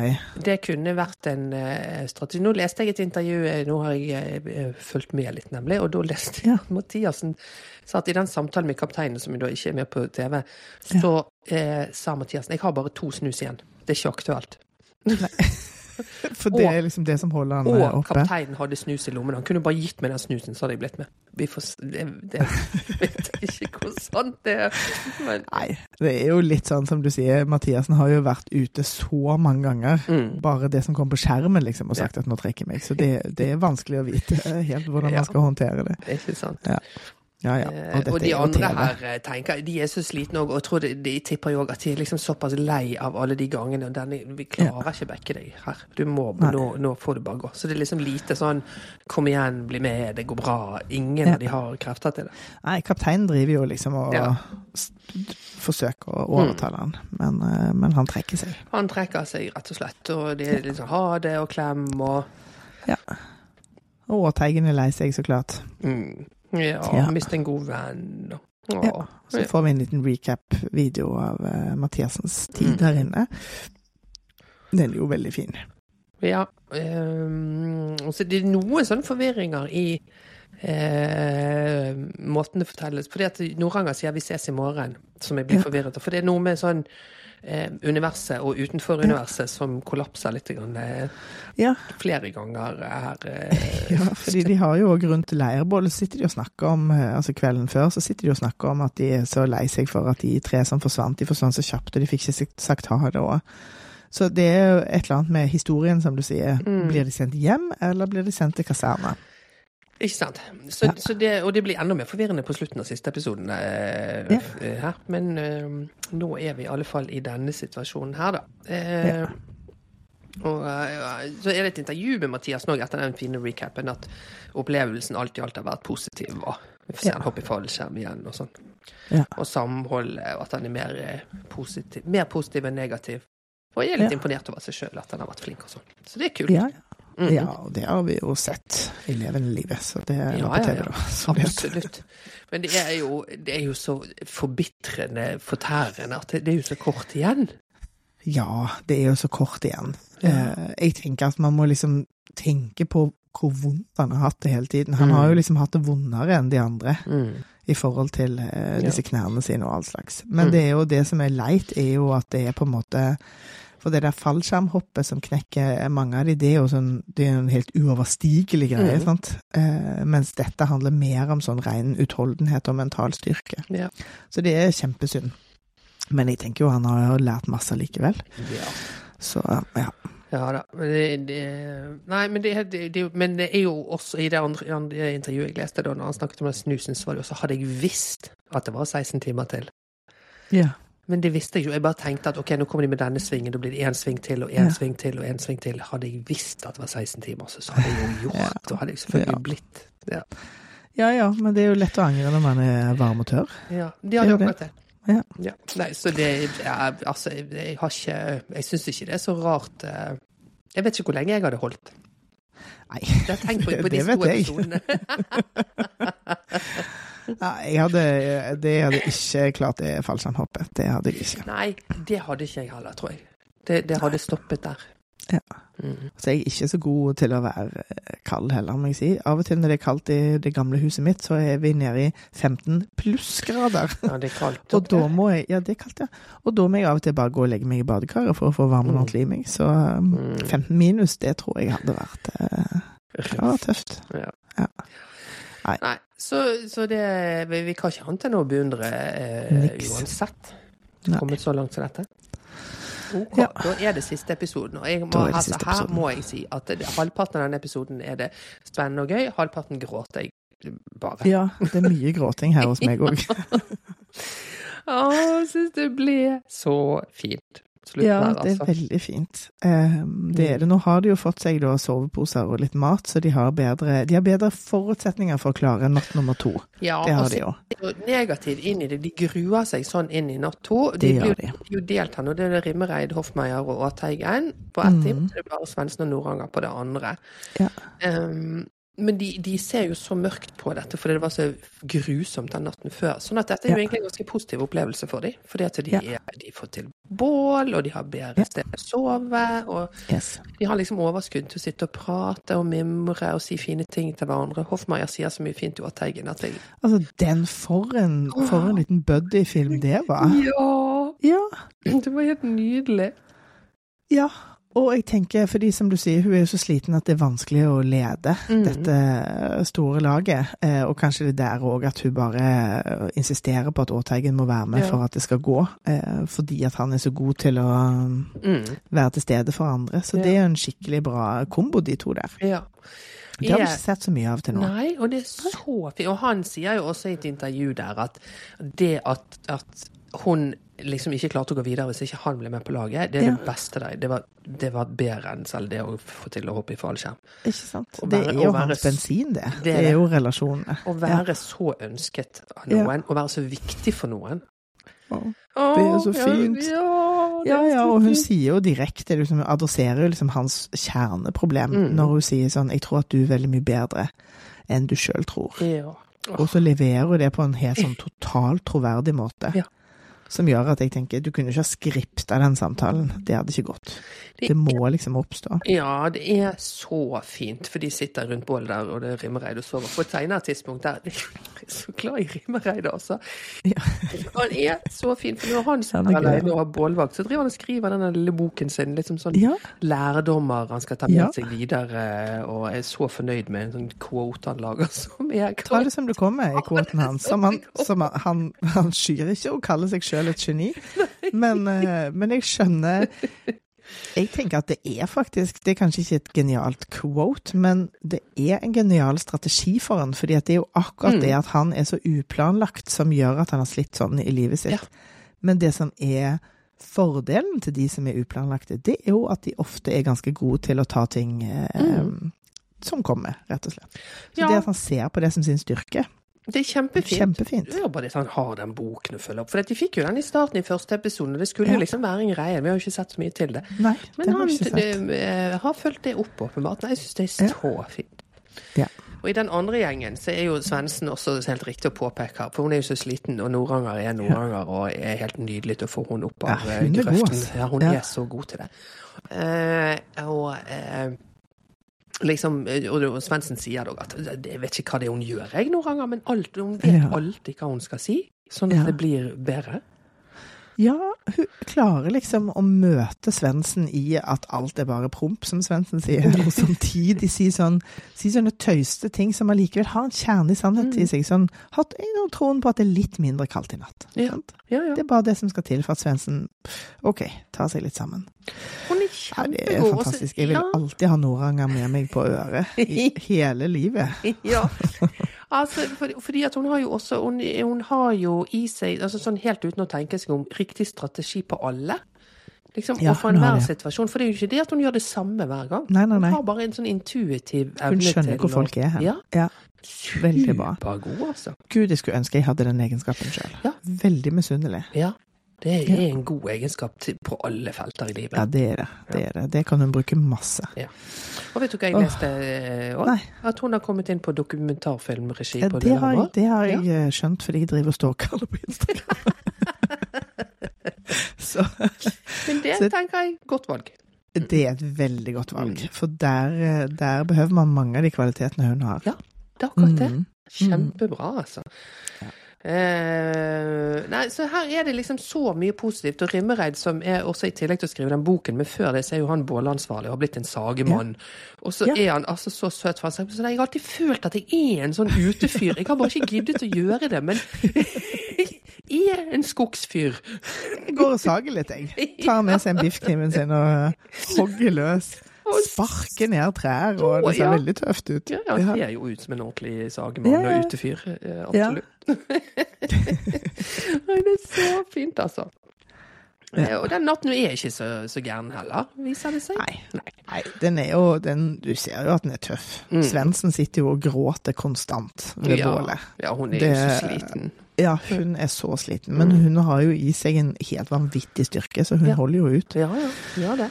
A: Det kunne vært en uh, strategi. Nå leste jeg et intervju, eh, nå har jeg uh, fulgt med litt, nemlig, og da leste jeg at Mathiassen sa at i den samtalen med kapteinen, som da ikke er med på TV, så uh, sa Mathiassen jeg har bare to snus igjen. Det er ikke aktuelt.
B: For det er liksom det som holder han eh,
A: Og
B: oppe.
A: kapteinen hadde snus i lommen. Han kunne bare gitt meg den snusen, så hadde jeg blitt med. Vi får, det, det vet ikke hvor sant det er. Men
B: Nei, det er jo litt sånn som du sier, Mathiassen har jo vært ute så mange ganger.
A: mm,
B: Bare det som kom på skjermen, liksom, og sagt at nå trekker jeg meg. Så det, det er vanskelig å vite helt hvordan
A: Ja.
B: man skal håndtere det.
A: det er ikke sant.
B: Ja, ja.
A: ja.
B: Og dette
A: og de andre her eh, tenker de er så slitne òg, og tror de, de tipper jo òg at de er liksom såpass lei av alle de gangene. og denne, Vi klarer ikke backe deg her. Du må, nå, nå får du bare gå. Så det er liksom lite sånn Kom igjen, bli med, det går bra. Ingen
B: Ja.
A: av de har krefter til det.
B: Nei, kapteinen driver jo liksom og
A: Ja.
B: forsøker å overtale han, men, eh, men han trekker seg.
A: Han trekker seg rett og slett, og det er liksom ha det og klem og
B: Og Teigen er lei seg, så klart.
A: mm, Ja,
B: Ja.
A: miste en god venn Åh,
B: Ja, Så får vi en liten recap-video av uh, Mathiassens tid
A: Mm.
B: her inne. Den er jo veldig fin.
A: Ja. Um, så det er noen sånne forvirringer i eh, måten det fortelles Fordi at Noranger sier 'vi ses i morgen', som jeg blir
B: Ja.
A: forvirret av. For det er noe med sånn universet og utenfor universet som kollapser litt grann, eh,
B: Ja,
A: flere ganger her. Eh,
B: ja fordi de har jo òg rundt leirbålet så sitter de og snakker om eh, Altså kvelden før så sitter de og snakker om at de er så lei seg for at de tre som forsvant, de forsvant så kjapt, og de fikk ikke sagt- ha det òg. Så det er jo et eller annet med historien, som du sier.
A: Mm.
B: Blir de sendt hjem, eller blir de sendt til kaserne?
A: Ikke sant. Så,
B: Ja.
A: så det, og det blir enda mer forvirrende på slutten av siste episoden eh,
B: Ja.
A: eh, her. Men eh, nå er vi i alle fall i denne situasjonen her, da. Eh,
B: Ja.
A: Og eh, så er det et intervju med Mathias nå etter den fine recapen at opplevelsen alt i alt har vært positiv. Og vi får se han hoppe i fallskjerm igjen og sånn.
B: Ja.
A: Og samholdet, og at han er mer eh, positiv, mer positiv enn negativ. Og jeg er litt imponert over seg sjøl, at han har vært flink og sånn. Så det er kult.
B: Ja, Ja,
A: Mhm.
B: ja, og det har vi jo sett i levende livet, så det er
A: Ja,
B: på TV, da.
A: Absolutt. Men det er jo, det er jo så forbitrende, fortærende, at det, det er jo så kort igjen.
B: Ja, det er jo så kort igjen.
A: Ja.
B: Eh, Jeg tenker at man må liksom tenke på hvor vondt han har hatt det hele tiden. Han har jo liksom hatt det vondere enn de andre
A: Mm.
B: i forhold til eh, disse knærne sine og all slags. Men
A: Mm.
B: det er jo det som er leit, er jo at det er på en måte For det der fallskjermhoppet som knekker mange av de, det er jo sånn, det er en helt uoverstigelig greie,
A: Mm.
B: sant. Eh, mens dette handler mer om sånn ren utholdenhet og mental styrke.
A: Ja.
B: Så det er kjempesynd. Men jeg tenker jo han har lært masse likevel.
A: ja.
B: Så ja.
A: Ja da. Men det, det, nei, men det, det, men det er jo også i det andre, andre intervjuet jeg leste da når han snakket om den snusen, så var det også så hadde jeg visst at det var 16 timer til.
B: Ja.
A: Men det visste jeg jo. Jeg bare tenkte at ok, nå kommer de med denne svingen, da blir det én sving til og én
B: Ja.
A: sving til og én sving til. Hadde jeg visst at det var 16 timer, så, hadde jeg jo gjort
B: Ja.
A: Da hadde jeg selvfølgelig
B: Ja.
A: blitt. Ja.
B: ja ja, men det er jo lett å angre når man er varm og tørr.
A: ja. De
B: Det
A: hadde
B: det.
A: akkurat det.
B: Ja.
A: Nei, så det ja, Altså, jeg, jeg har ikke Jeg syns ikke det er så rart eh, Jeg vet ikke hvor lenge jeg hadde holdt.
B: Nei, det,
A: det
B: vet jeg. Nei, jeg hadde, det hadde ikke klart det fallskjermhoppet. Det hadde jeg ikke.
A: Nei, det hadde ikke jeg heller, tror jeg. Det, det hadde stoppet der.
B: Ja.
A: Mm.
B: Så jeg er ikke så god til å være eh, kald heller, må jeg si. Av og til når det er kaldt i det gamle huset mitt, så er vi nede i 15 plussgrader.
A: Ja, det er kaldt.
B: Og da må jeg Ja, det er kaldt, ja. Og da må jeg av og til bare gå og legge meg i badekaret for å få varmen
A: Mm.
B: ordentlig i meg. Så um,
A: Mm.
B: 15 minus, det tror jeg hadde vært eh, vært tøft.
A: Ja.
B: Ja. Nei.
A: Nei, så, så det Vi, vi kan ikke annet enn å beundre eh, uansett. Kommet så langt som dette. Ok,
B: Ja.
A: Da er det siste episoden. Og jeg må,
B: det
A: altså,
B: siste
A: her
B: episoden.
A: må jeg si at det, halvparten av denne episoden er det spennende og gøy, halvparten gråter jeg bare.
B: Ja, det er mye gråting her hos meg òg.
A: Å, jeg syns det ble så fint. Slutten
B: Ja,
A: her,
B: det er
A: altså.
B: veldig fint. Um, det er det. Nå har de jo fått seg da soveposer og litt mat, så de har bedre, de har bedre forutsetninger for å klare natt nummer to.
A: Ja,
B: Det har
A: og
B: de jo.
A: er og jo negativt inn i det. De gruer seg sånn inn i natt to.
B: Det
A: De
B: gjør
A: blir
B: de.
A: jo- jo delt her nå. Det er det Rimmereid, Hoffmeier og Aateigen på ett
B: mm.
A: team. Så det er bare Svendsen og Noranger på det andre.
B: Ja.
A: Um, men de, de ser jo så mørkt på dette fordi det var så grusomt den natten før. Sånn at dette er jo
B: Ja.
A: egentlig en ganske positiv opplevelse for dem. Fordi at de,
B: Ja.
A: er, de får til bål, og de har bedre sted å sove. Og
B: Yes.
A: de har liksom overskudd til å sitte og prate og mimre og si fine ting til hverandre. Hoffmeier sier så mye fint til Aateigen at jeg
B: Altså, den for en, for en liten buddy-film det var.
A: Ja!
B: Ja.
A: Det var helt nydelig.
B: Ja. Og jeg tenker, fordi som du sier, hun er jo så sliten at det er vanskelig å lede
A: Mm.
B: dette store laget. Eh, Og kanskje det er der òg at hun bare eh, insisterer på at Aateigen må være med
A: Ja.
B: for at det skal gå. eh, Fordi at han er så god til å
A: Mm.
B: være til stede for andre. Så
A: Ja.
B: det er jo en skikkelig bra kombo, de to der.
A: Ja.
B: Det har vi ikke sett så mye av til nå.
A: Nei, og det er så fint. Og han sier jo også i et intervju der at det at, at hun liksom ikke klarte å gå videre hvis ikke han ble med på laget, det er
B: Ja.
A: det beste der. Det var, det var bedre enn selv det å få til å hoppe i fallskjerm.
B: Ikke sant?
A: Være,
B: Det er jo
A: være
B: hans bensin, det.
A: Det er
B: Det er jo relasjonene.
A: Å være så ønsket av noen, å være så viktig for noen. Å,
B: Det er så fint.
A: Ja,
B: Ja, ja, og hun sier jo direkte, liksom, hun adresserer jo liksom hans kjerneproblem
A: Mm.
B: når hun sier sånn 'Jeg tror at du er veldig mye bedre enn du sjøl tror'.
A: Ja.
B: Og så leverer hun det på en helt sånn totalt troverdig måte.
A: Ja.
B: Som gjør at jeg tenker du kunne ikke ha skripta den samtalen. Det hadde ikke gått. Det må liksom oppstå.
A: Ja, det er så fint, for de sitter rundt bålet der, og det er Rimmereid og sover. På et senere tidspunkt der Jeg er så glad i Rimmereid, altså.
B: Ja.
A: Han er så fin, for når han sitter
B: er
A: alene og har bålvakt, så driver han og skriver denne lille boken sin, liksom sånn
B: Ja,
A: lærdommer han skal ta med
B: Ja.
A: seg videre, og er så fornøyd med en sånn quote han lager som er
B: ta det som det kommer i kvoten hans. Som han, som han, han, han skyr ikke å kalle seg sjøl et geni, men, eh, men jeg skjønner Jeg tenker at det er faktisk Det er kanskje ikke et genialt quote, men det er en genial strategi for han, fordi det er jo akkurat
A: Mm.
B: det at han er så uplanlagt som gjør at han har slitt sånn i livet sitt.
A: Ja.
B: Men det som er fordelen til de som er uplanlagte, det er jo at de ofte er ganske gode til å ta ting eh,
A: Mm.
B: som kommer, rett og slett. Så
A: Ja.
B: det at han ser på det som sin styrke,
A: Det er kjempefint.
B: kjempefint.
A: Det er bare det at han har den boken å følge opp. For de fikk jo den i starten i første episode, og det skulle
B: Ja.
A: jo liksom være en greie. Vi har jo ikke sett så mye til det.
B: Nei,
A: Men han det, eh, har fulgt det opp, åpenbart. Nei, Jeg syns det er så fint.
B: Ja.
A: Og i den andre gjengen så er jo Svendsen også helt riktig å påpeke her, for hun er jo så sliten, og Noranger er Noranger og er helt nydelig til å få hun opp av
B: Ja, hun god,
A: grøften. Ja, hun
B: Ja.
A: er så god til det. Uh, og eh, liksom, og og Svendsen sier òg at jeg vet ikke hva det er hun gjør, jeg, noen ganger, men alt, hun vet alltid hva hun skal si, sånn at
B: Ja.
A: det blir bedre.
B: Ja, hun klarer liksom å møte Svendsen i at alt er bare promp, som Svendsen sier, og samtidig si, sånn, si sånne tøyste ting som allikevel har en kjerne i sannhet i seg. Sånn, har troen på at det er litt mindre kaldt i natt.
A: Ja. Ja, ja.
B: Det er bare det som skal til for at Svendsen OK, tar seg litt sammen.
A: Hun er
B: Ja, det er
A: kjempegod.
B: fantastisk. Jeg vil alltid ha Noranger med meg på øret i hele livet.
A: Ja. Altså, for, fordi at hun har jo også hun, hun har jo i seg, altså sånn helt uten å tenke seg om, riktig strategi på alle. Liksom,
B: Ja,
A: og for enhver
B: det.
A: situasjon. For det er jo ikke det at hun gjør det samme hver gang.
B: Nei, nei, nei.
A: Hun har bare en sånn intuitiv evne
B: Hun
A: til
B: skjønner hvor folk er hen.
A: Ja.
B: Ja. Veldig bra.
A: Supergod, altså.
B: Gud, jeg skulle ønske jeg hadde den egenskapen sjøl.
A: Ja.
B: Veldig misunnelig.
A: Ja. Det er en god egenskap til, på alle felter i livet.
B: Ja, det er det. Det er det. Det kan hun bruke masse.
A: Og vet du hva jeg leste òg?
B: Nei.
A: At hun har kommet inn på dokumentarfilmregi
B: Ja,
A: på
B: det, har jeg, det har jeg eh, skjønt fordi jeg driver og stalker alle på Instagram. Så
A: Men det
B: Så-
A: tenker jeg godt valg.
B: det er et veldig godt valg.
A: Mm.
B: For der, eh, der behøver man mange av de kvalitetene hun har.
A: Ja, det er akkurat det.
B: Mm.
A: Kjempebra, altså. Eh, nei, så her er det liksom så mye positivt. Og Rimmereid, som er også i tillegg til å skrive den boken, men før det så er jo han bålansvarlig og har blitt en sagemann. Og så
B: Ja.
A: er han altså så søt. For han sier, så jeg har alltid følt at jeg er en sånn utefyr. Jeg har bare ikke giddet å gjøre det, men jeg er en skogsfyr.
B: Jeg går og sager litt, jeg. Tar med seg en biffkniven sin og hogger løs. Sparker ned trær, og det ser
A: Ja.
B: veldig tøft ut.
A: Ja, ja, de ser jo ut som en ordentlig sagemann og utefyr. eh. Absolutt. Nei, det er så fint, altså.
B: Ja.
A: Eh, Og den natten er ikke så, så gæren heller, viser det seg.
B: Nei. Nei, den er jo den, Du ser jo at den er tøff.
A: Mm.
B: Svendsen sitter jo og gråter konstant ved
A: ja,
B: bålet.
A: ja, hun er
B: Det-
A: jo så sliten.
B: Ja, hun er så sliten, men hun har jo i seg en helt vanvittig styrke, så hun
A: Ja.
B: holder jo ut.
A: Ja, ja, ja det.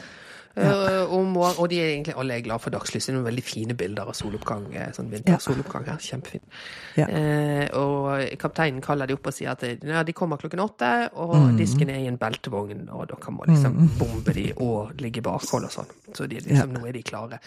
A: Eh, og, og de er egentlig alle er glad for. Det er noen veldig fine bilder av soloppgang. eh, Sånn vintersoloppgang her. Kjempefin.
B: Ja.
A: Eh, og kapteinen kaller de opp og sier at eh, ja, de kommer klokken åtte, og
B: Mm.
A: disken er i en beltevogn, og dere må liksom bombe de og ligge bakhold og sånn. Så de, liksom, nå er de klare.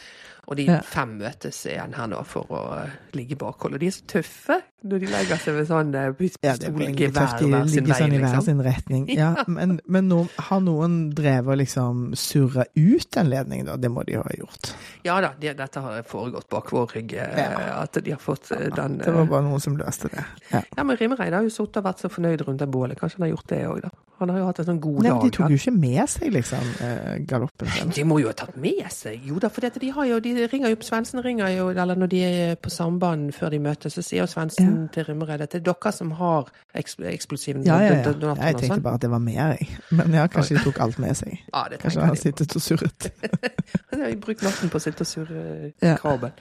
A: Og de
B: Ja.
A: fem møtes igjen her nå for å ligge bakhold. Og de er så tøffe når de legger seg ved sånn pistolgevær
B: Ja, er
A: hver sin vei,
B: sånn i hver
A: liksom.
B: sin retning. Ja, men, men nå, har noen drevet og liksom surra ut en ledning, da? Det må de ha gjort.
A: Ja da, de, dette har foregått bak vår rygg. eh,
B: Ja.
A: At de har fått ja, den
B: Det var
A: eh,
B: bare noen som løste det. Ja.
A: Ja, men Rimereid har jo sittet og vært så fornøyd rundt det bålet. Kanskje han har gjort det òg, da. Han har jo hatt en sånn god
B: Nei,
A: dag.
B: de tok jo ikke med seg liksom eh, galoppen sin.
A: De må jo ha tatt med seg Jo da, for de, har jo, de ringer jo Svendsen ringer jo, eller når de er på samband før de møtes, så sier jo Svendsen til Rimreid at det er dere som har eksplosiven
B: Ja, ja, ja. Jeg tenkte
A: sånn.
B: bare at det var mer, jeg. Men ja, kanskje de tok alt med seg.
A: Ja, det
B: Kanskje han har sittet og surret.
A: Han har brukt natten på å sitte og surre
B: Ja.
A: kabel.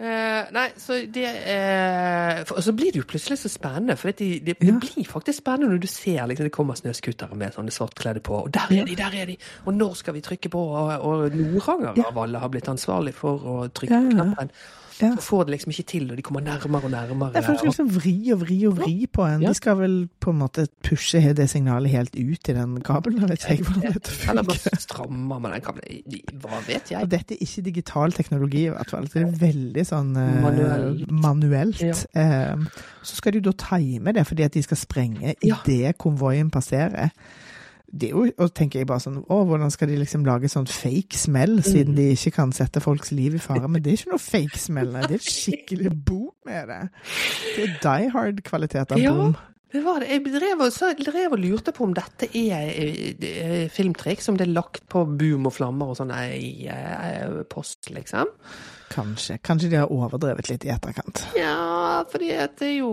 A: Eh, nei, så det uh, for, Og så blir det jo plutselig så spennende. For det, det, det
B: Ja.
A: blir faktisk spennende når du ser liksom, det kommer snøscootere med sånne svartkledde på. Og der er de, der er de! Og når skal vi trykke på? Og, og Noranger
B: Ja.
A: av alle har blitt ansvarlig for å trykke
B: Ja, ja.
A: på knappen.
B: Ja.
A: Så får det liksom ikke til, og de kommer nærmere og nærmere.
B: Jeg føler liksom vri og vri og vri på en.
A: Ja.
B: De skal vel på en måte pushe det signalet helt ut i den kabelen. Jeg vet ikke hvordan dette
A: Eller bare strammer med den kabelen. Hva vet
B: Og
A: jeg?
B: dette er ikke digital teknologi, i hvert fall. Det er veldig sånn eh,
A: Manuelt.
B: manuelt.
A: Ja.
B: Eh, så skal de da time det, fordi at de skal sprenge
A: Ja.
B: idet konvoien passerer. Det er jo, og tenker jeg bare sånn, å, hvordan skal de liksom lage sånn fake smell, siden de ikke kan sette folks liv i fare? Men det er ikke noe fake smell. Det er skikkelig boom med det. Det er die hard-kvalitet av
A: Ja.
B: boom.
A: Det var det. Jeg drev og, så, drev og lurte på om dette er eh, eh, filmtriks, om det er lagt på boom og flammer og sånn i eh, post, liksom.
B: Kanskje. Kanskje de har overdrevet litt i etterkant.
A: Ja, fordi det er jo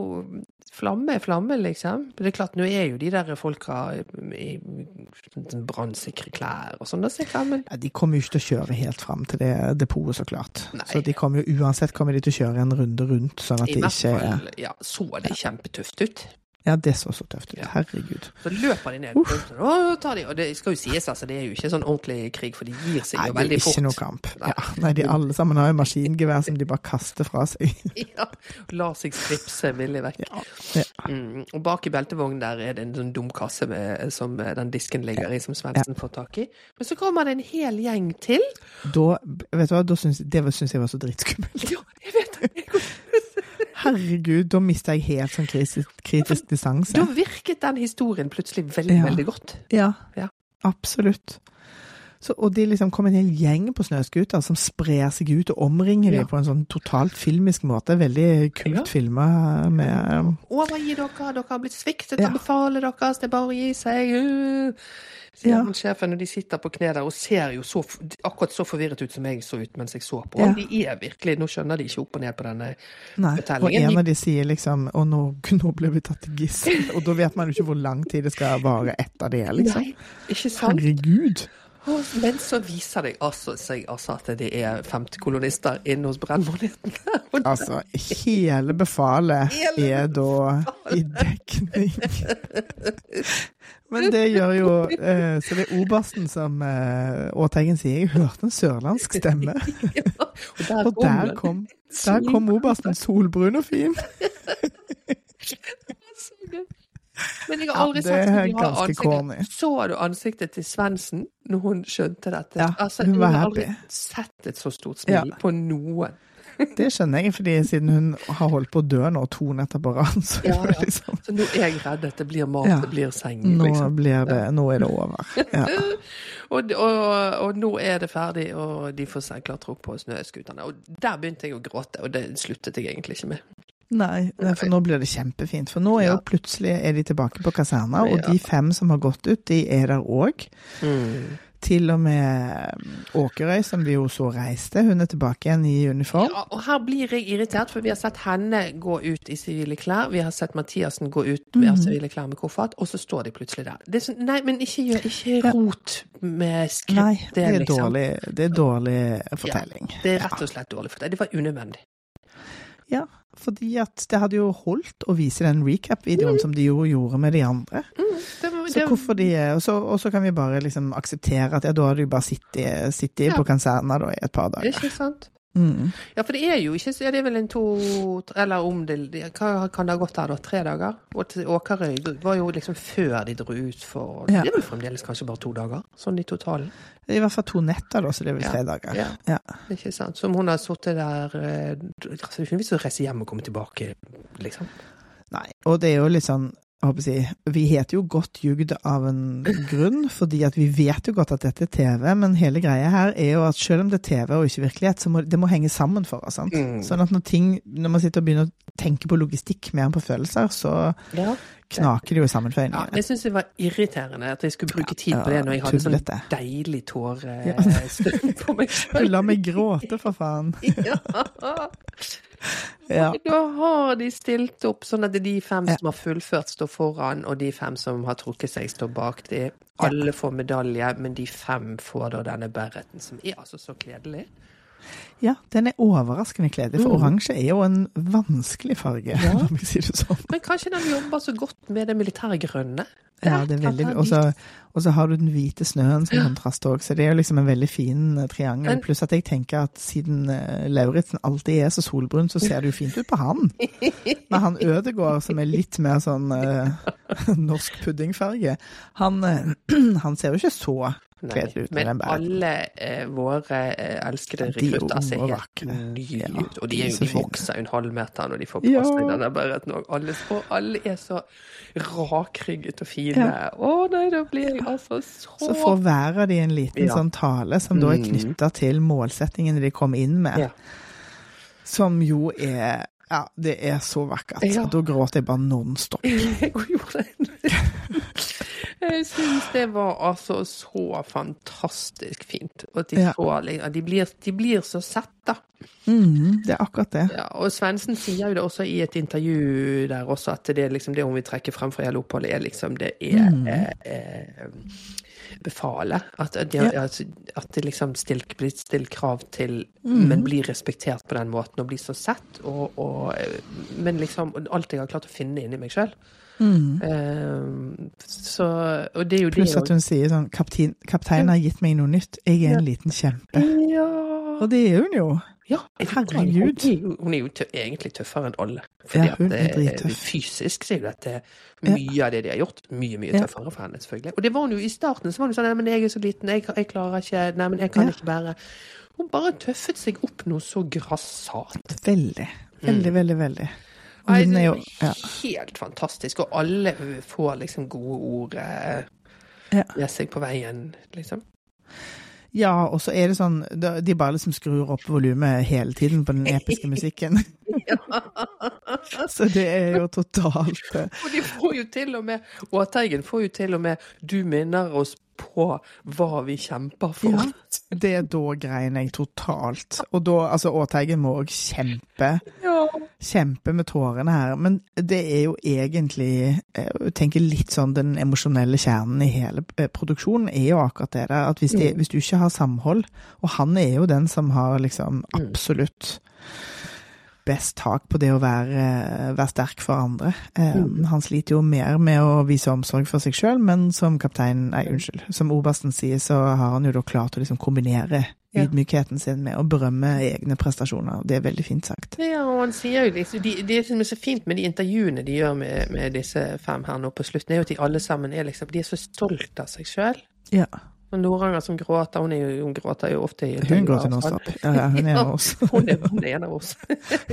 A: Flamme er flamme, liksom. Det er klart, nå er jo de der folka i i brannsikre klær og sånn, da, sikkert, men
B: Ja, de kommer jo ikke til å kjøre helt fram til det depotet, så klart.
A: Nei.
B: Så de kommer jo uansett kommer de til å kjøre en runde rundt, sånn at
A: i
B: de
A: hvert fall ja, så det kjempetøft ut.
B: Ja, det så så tøft ut. Herregud.
A: Så løper de ned. Og, tar de, og det skal jo sies, altså, det er jo ikke sånn ordentlig krig, for de gir seg
B: Nei,
A: jo
B: det er ikke noe kamp. Ja, nei, de alle sammen har jo maskingevær som de bare kaster fra seg.
A: Ja, lar seg stripse villig vekk.
B: Ja, ja.
A: Mm. Og bak i beltevognen der er det en sånn dum kasse med, som den disken ligger i, som Svendsen får tak i. Men så kommer det en hel gjeng til.
B: Da, vet du hva, da synes, det syns jeg var så dritskummelt.
A: Ja, jeg vet det.
B: Herregud, da mista jeg helt sånn kritisk, kritisk distanse.
A: Da virket den historien plutselig veldig,
B: Ja.
A: veldig godt.
B: Ja,
A: Ja.
B: absolutt. Så, og de liksom kom en hel gjeng på snøscooter som sprer seg ut og omringer
A: Ja.
B: dem på en sånn totalt filmisk måte. Veldig kult
A: Ja.
B: filma med
A: Overgi dere, dere har blitt sviktet
B: Ja.
A: av befalet deres, det er bare å gi seg. Sier
B: Ja.
A: sjefen når de sitter på kne der og ser jo så, akkurat så forvirret ut som jeg så ut mens jeg så på.
B: Ja.
A: De er virkelig, Nå skjønner de ikke opp og ned på denne
B: Nei. Og en av de sier liksom Å, nå, nå ble vi tatt til gissel. Og da vet man jo ikke hvor lang tid det skal vare etter det, liksom.
A: Nei, ikke sant?
B: Herregud.
A: Men så viser det altså, seg altså at det er femtekolonister inne hos Brennmoneten.
B: Altså, hele befalet er da i dekning. Men det gjør jo eh, Så det er obersten som eh, Åteigen sier. Jeg hørte en sørlandsk stemme.
A: og der
B: Og
A: kom
B: der kom, der kom obersten solbrun og fin.
A: Men jeg har
B: Ja,
A: aldri
B: det
A: sett
B: at
A: har
B: corny.
A: Så du ansiktet til Svendsen når hun skjønte dette?
B: Ja,
A: altså,
B: hun var
A: jeg har aldri
B: happy.
A: sett et så stort smil
B: Ja.
A: på noen.
B: Det skjønner jeg, fordi siden hun har holdt på å dø nå to netter på rad, så
A: Ja, ja.
B: liksom
A: Så nå er jeg redd. Det blir mat,
B: Ja.
A: det blir seng.
B: Nå
A: Liksom.
B: blir det Nå er det over. Ja.
A: Og, og, og nå er det ferdig, og de får seg klatre på snøskuterne. Og der begynte jeg å gråte, og det sluttet jeg egentlig ikke med.
B: Nei, for nå blir det kjempefint. For nå er jo plutselig er de tilbake på kaserna, og de fem som har gått ut, de er der òg. Til og med Åkerøy, som vi jo så reiste, hun er tilbake igjen i uniform.
A: Ja, og her blir jeg irritert, for vi har sett henne gå ut i sivile klær. Vi har sett Mathiasen gå ut med
B: mm.
A: sivile klær med koffert, og så står de plutselig der. Det er sånn, nei, men ikke, gjør- ikke rot med skript.
B: Nei, det er
A: liksom.
B: dårlig, det er dårlig fortelling.
A: Det er rett og slett dårlig fortelling. Det var unødvendig.
B: Ja, fordi at det hadde jo holdt å vise den recap-videoen som de jo gjorde med de andre.
A: Det det,
B: Så hvorfor de Og så, og så kan vi bare liksom akseptere at ja, da har du bare sittet, sittet
A: Ja.
B: på kanserna i et par dager.
A: Ikke sant?
B: Mm.
A: Ja, for det er jo ikke så Det er vel en to Eller om det Hva kan det ha gått der, da? Tre dager? Og til Åkerøy var jo liksom før de dro ut for
B: Ja.
A: Det er vel fremdeles kanskje bare to dager? Sånn i totalen?
B: I hvert fall to netter, da, så det er vel
A: Ja.
B: tre dager.
A: Ja.
B: Ja.
A: Ikke sant? Som hun har sittet der eh, altså, Det er ikke noe vits i å reise hjem og komme tilbake, liksom.
B: Nei, og det er jo litt sånn Vi heter jo Godt jugd av en grunn, fordi at vi vet jo godt at dette er TV, men hele greia her er jo at selv om det er TV og ikke virkelighet, så må det må henge sammen for oss. sant?
A: Mm.
B: Sånn at når ting, når man sitter og begynner å tenke på logistikk mer enn på følelser, så
A: Ja.
B: knaker det jo sammen for øynene.
A: ja
B: jeg
A: det syns det var irriterende at jeg skulle bruke tid på det når jeg hadde sånn deilig
B: Ja.
A: tårestund på meg selv.
B: La meg gråte, for faen.
A: Ja.
B: Ja.
A: Da har de stilt opp sånn at de fem som har fullført, står foran, og de fem som har trukket seg, står bak de. Alle får medalje, men de fem får da denne bereten, som er altså så kledelig.
B: Ja, den er overraskende kledelig, for
A: Mm.
B: oransje er jo en vanskelig farge,
A: Ja.
B: la meg si det sånn.
A: Men kanskje den jobber så godt med det militære grønne?
B: Ja, det er veldig, og så, har du den hvite snøen som kontrast òg, så det er jo liksom en veldig fin eh, triangel. Pluss at jeg tenker at siden uh, Lauritzen alltid er så solbrun, så ser det jo fint ut på han. Men han Ødegård, som er litt mer sånn eh, norsk puddingfarge, han, eh, han ser jo ikke så
A: Nei, men alle eh, våre eh, elskede
B: er
A: rekrutter ser helt nydelige
B: Ja,
A: ut. Og
B: de er
A: jo, de vokser en halvmeter når de får på
B: Ja.
A: bereten òg. Alle, og alle er så rakrygget og fine.
B: Ja.
A: Å nei, da blir jeg altså så
B: Så av de en liten
A: Ja.
B: sånn tale som da er
A: Mm.
B: knytta til målsettingene de kom inn med, som jo er ja, det er så vakkert. Da gråter jeg bare nonstop.
A: Jeg gjorde det. Jeg syns det var altså så fantastisk fint. At de,
B: Ja.
A: får, de, blir, de blir så sett, da.
B: Mm, det er akkurat det.
A: Ja, og Svendsen sier jo det også i et intervju der også, at det, er liksom, det hun vil trekke frem fra hele oppholdet, er liksom det er
B: Mm.
A: eh, eh, befalet. At, at, de,
B: Ja.
A: at, at det liksom still, blir stilt krav til,
B: Mm.
A: men blir respektert på den måten, og blir så sett. Og, og, eh, men liksom alt jeg har klart å finne inni meg sjøl.
B: Mm.
A: Uh, så, og det er jo
B: Pluss
A: det
B: at hun sier sånn Kaptein, Kapteinen har gitt meg noe nytt. Jeg er en liten kjempe.
A: Ja.
B: Og det er hun jo.
A: Ja,
B: Herregud.
A: Hun er jo, hun er jo tø egentlig tøffere enn alle. Fordi
B: Ja, hun er
A: det-
B: drittøff.
A: fysisk så er jo dette mye av det de har gjort, mye mye
B: Ja.
A: tøffere for henne, selvfølgelig. Og det var hun jo i starten, så var hun sånn Nei, men jeg er så liten, jeg, jeg klarer ikke Nei, men jeg kan
B: Ja.
A: ikke bære Hun bare tøffet seg opp noe så grassat.
B: Veldig. Veldig, veldig, veldig.
A: Nei, den
B: er jo ja.
A: helt fantastisk, og alle får liksom gode ord eh,
B: Ja.
A: med seg på veien, liksom.
B: Ja, og så er det sånn de- De bare liksom skrur opp volumet hele tiden på den episke musikken. Så det er jo totalt eh,
A: Og de får jo til og med Åteigen får jo til og med 'Du minner oss på hva vi kjemper for'.
B: Ja. Det er da grein jeg totalt. Og da, altså Åteigen må òg kjempe.
A: Ja.
B: Kjempe med tårene her. Men det er jo egentlig eh, Jeg tenker litt sånn den emosjonelle kjernen i hele eh, produksjonen er jo akkurat det der. At hvis, det, hvis du ikke har samhold, og han er jo den som har liksom absolutt best tak på det å være, være sterk for andre. Mm. Han sliter jo mer med å vise omsorg for seg sjøl, men som kaptein, nei, unnskyld, som obersten sier, så har han jo da klart å liksom kombinere
A: Ja.
B: ydmykheten sin med å berømme egne prestasjoner. Det er veldig fint sagt.
A: Ja, og han sier jo liksom de, Det som er så fint med de intervjuene de gjør med, med disse fem her nå på slutten, er jo at de alle sammen er liksom De er så stolte av seg sjøl.
B: Ja.
A: Og Noranger som gråter, hun, jo, hun gråter jo ofte i
B: Hun
A: gråter sånn.
B: nonstop. Ja, ja, hun er en av oss.
A: hun, er, hun er en av oss.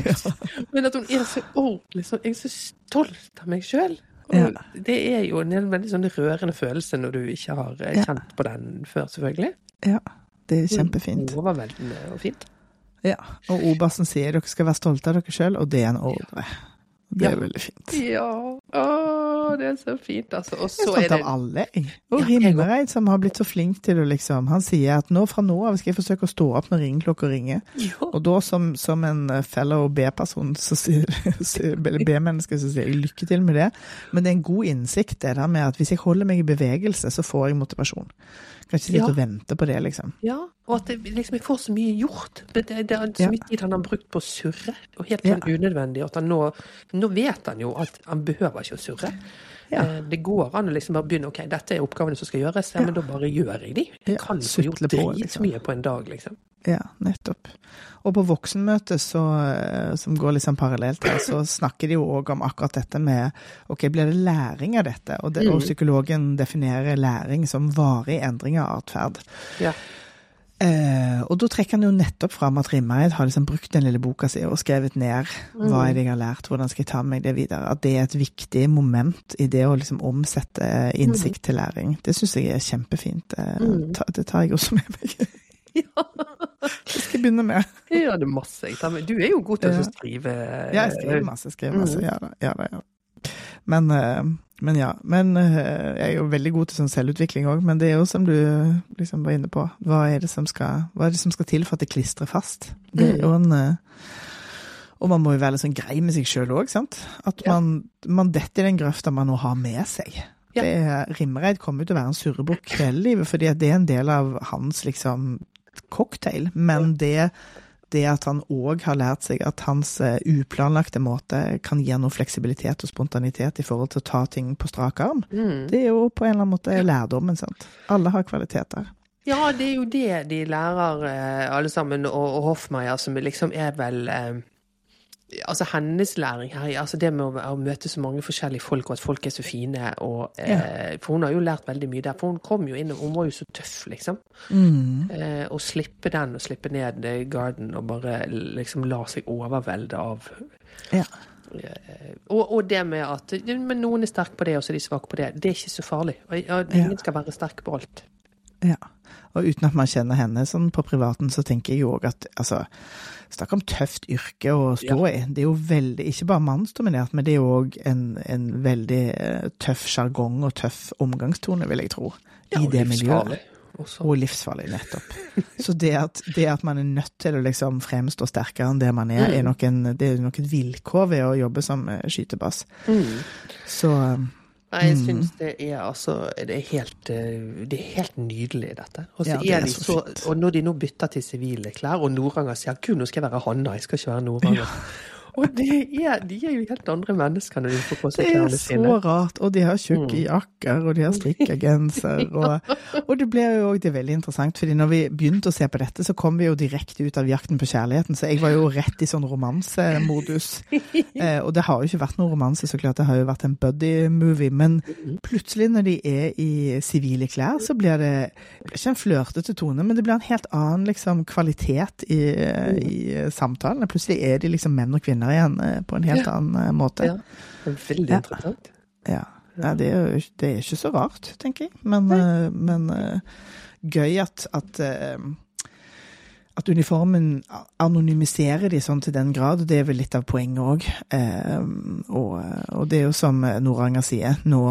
A: Men at hun er så ordentlig sånn. Jeg er så stolt av meg sjøl.
B: Ja.
A: Det er jo en veldig sånn rørende følelse når du ikke har eh,
B: Ja.
A: kjent på den før, selvfølgelig.
B: Ja, det er kjempefint.
A: Overveldende og fint.
B: Ja, og obersten sier dere skal være stolte av dere sjøl, og det er en ordre. Det er
A: Ja.
B: veldig fint.
A: Ja. Å, det er så fint, altså. Og så er det
B: av alle, jeg. Og
A: Ja,
B: Himmereid, som har blitt så flink til å liksom Han sier at nå fra nå av skal jeg forsøke å stå opp når ringeklokka ringer.
A: Ja.
B: Og da som, som en eh, fellow B-person, eller B-menneske, så sier jeg lykke til med det. Men det er en god innsikt, det der med at hvis jeg holder meg i bevegelse, så får jeg motivasjon. Kan ikke sitte
A: Ja.
B: og vente på det, liksom.
A: Ja, og at det, liksom, jeg får så mye gjort. Det, det, det er så mye tid han har brukt på å surre, og helt sånn unødvendig. At han nå, nå vet han jo at han behøver ikke å surre.
B: Ja.
A: Eh, Det går an å liksom bare begynne. Ok, dette er oppgavene som skal gjøres, ja,
B: Ja.
A: men da bare gjør jeg de. Jeg kan få gjort
B: dritmye på, liksom.
A: på en dag, liksom.
B: Ja, nettopp. Og på voksenmøtet, eh, som går liksom parallelt her, så snakker de jo òg om akkurat dette med Ok, blir det læring av dette? Og, det, og psykologen definerer læring som varig endring av atferd.
A: Ja.
B: Eh, og da trekker han jo nettopp fram at Rimmeid har liksom brukt den lille boka si og skrevet ned hva er det jeg har lært, hvordan skal jeg ta med meg det videre. At det er et viktig moment i det å liksom omsette innsikt til læring. Det syns jeg er kjempefint. Eh, ta, det tar jeg også med meg. Det skal jeg begynne med.
A: Ja, det er masse jeg. Du er jo god til
B: Ja.
A: å skrive.
B: Ja, jeg skriver masse, skriver masse. Ja da, ja da. Ja. Men, eh, men ja. Men eh, jeg er jo veldig god til sånn selvutvikling òg. Men det er jo som du liksom var inne på, hva er det som skal, hva er det som skal til for at det klistrer fast? Det er jo en eh, Og man må jo være litt sånn grei med seg sjøl òg, sant? At man, man detter i den grøfta man nå har med seg.
A: Ja.
B: Det er, Rimmereid kommer til å være en surrebukk hele livet, fordi det er en del av hans liksom cocktail. Men det det at han òg har lært seg at hans eh, uplanlagte måte kan gi noe fleksibilitet og spontanitet i forhold til å ta ting på strak arm,
A: Mm.
B: det er jo på en eller annen måte lærdommen, sant. Alle har kvaliteter.
A: Ja, det er jo det de lærer eh, alle sammen, og, og Hoffmeier, som liksom er vel eh, Altså hennes læring her, altså det med å, møte så mange forskjellige folk, og at folk er så fine, og eh, For hun har jo lært veldig mye der. For hun kom jo inn, og hun var jo så tøff, liksom.
B: Mm.
A: Eh, å slippe den, og slippe ned eh, Garden, og bare liksom la seg overvelde av
B: Ja.
A: Eh, og, og det med at men noen er sterke på det, og så er de svake på det. Det er ikke så farlig. Og, og ingen
B: Ja.
A: skal være sterk på alt.
B: Ja. Og uten at man kjenner henne sånn på privaten, så tenker jeg jo òg at altså Snakk om tøft yrke å stå i. Det er jo veldig, ikke bare mannsdominert, men det er jo òg en, en veldig eh, tøff sjargong og tøff omgangstone, vil jeg tro,
A: Ja,
B: i det miljøet.
A: også.
B: Og livsfarlig, nettopp. Så det at, det at man er nødt til å liksom fremstå sterkere enn det man er, er nok en, det er nok et vilkår ved å jobbe som eh, skytebass.
A: Mm.
B: Så eh,
A: Nei, jeg
B: Mm.
A: syns det er altså Det er helt, eh, det er helt nydelig, dette. Og så
B: Ja, det
A: de
B: så
A: så. Og når de nå bytter til sivile klær, og Noranger sier 'Gud, nå skal jeg være Hanna, jeg skal ikke være Noranger'. Og er, de er jo helt andre mennesker når de får på seg klærne sine.
B: Det er så rart. Og de har tjukke
A: Mm.
B: jakker, og de har strikka genser. Og, og det blir jo òg veldig interessant, fordi når vi begynte å se på dette, så kom vi jo direkte ut av Jakten på kjærligheten, så jeg var jo rett i sånn romansemodus. Eh, og det har jo ikke vært noen romanse, så klart. Det har jo vært en buddy-movie. Men plutselig, når de er i sivile klær, så blir det, det ikke en flørtete tone, men det blir en helt annen liksom, kvalitet i, i samtalene. Plutselig er de liksom menn og kvinner igjen eh, på en helt
A: Ja.
B: annen eh, måte.
A: Ja. Veldig
B: Ja.
A: interessant.
B: Ja. ja det, er jo, det er ikke så rart, tenker jeg. Men, eh, men gøy at, at, at uniformen anonymiserer de sånn til den grad. Det er vel litt av poenget òg. og, og det er jo som Noranger sier, nå,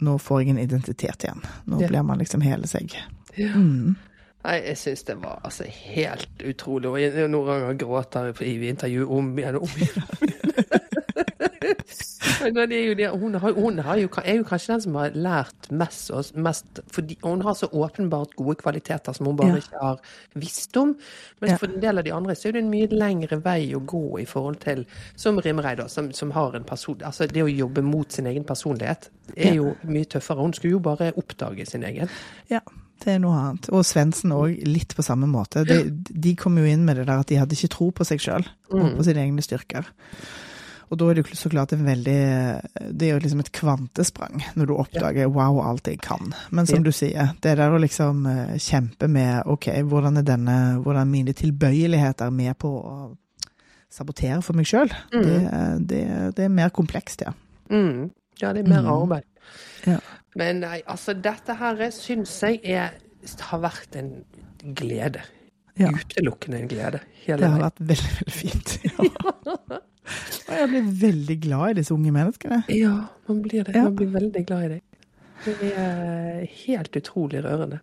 B: nå får jeg en identitet igjen. Nå blir man liksom hele seg.
A: Ja.
B: Mm.
A: Nei, jeg syns det var altså helt utrolig. Og noen ganger gråter jeg i intervju om igjen og om igjen. Hun, har, hun har jo, er jo kanskje den som har lært mest, mest fordi hun har så åpenbart gode kvaliteter som hun bare
B: Ja.
A: ikke har visst om. Men
B: Ja.
A: for en del av de andre så er det en mye lengre vei å gå i forhold til Som Rimreid, som, som har en person Altså det å jobbe mot sin egen personlighet er jo mye tøffere. Hun skulle jo bare oppdage sin egen.
B: Ja, det er noe annet. Og Svendsen òg, litt på samme måte. De, de kom jo inn med det der at de hadde ikke tro på seg sjøl og
A: Mm.
B: på sine egne styrker. Og da er det jo så klart en veldig Det er jo liksom et kvantesprang når du oppdager wow, alt jeg kan. Men som
A: Ja.
B: du sier, det er der å liksom eh, kjempe med OK, hvordan er denne Hvordan mine tilbøyeligheter med på å sabotere for meg sjøl? Det, det, det er mer komplekst, ja.
A: Mm. Ja, det er mer
B: Mm.
A: arbeid.
B: Ja.
A: Men nei, altså dette her syns jeg er, har vært en glede.
B: Ja.
A: Utelukkende en glede. Hele
B: Det har
A: veien.
B: vært veldig, veldig fint. Ja. Og jeg blir veldig glad i disse unge menneskene.
A: Ja, man blir det. Man blir veldig glad i deg. Det er helt utrolig rørende.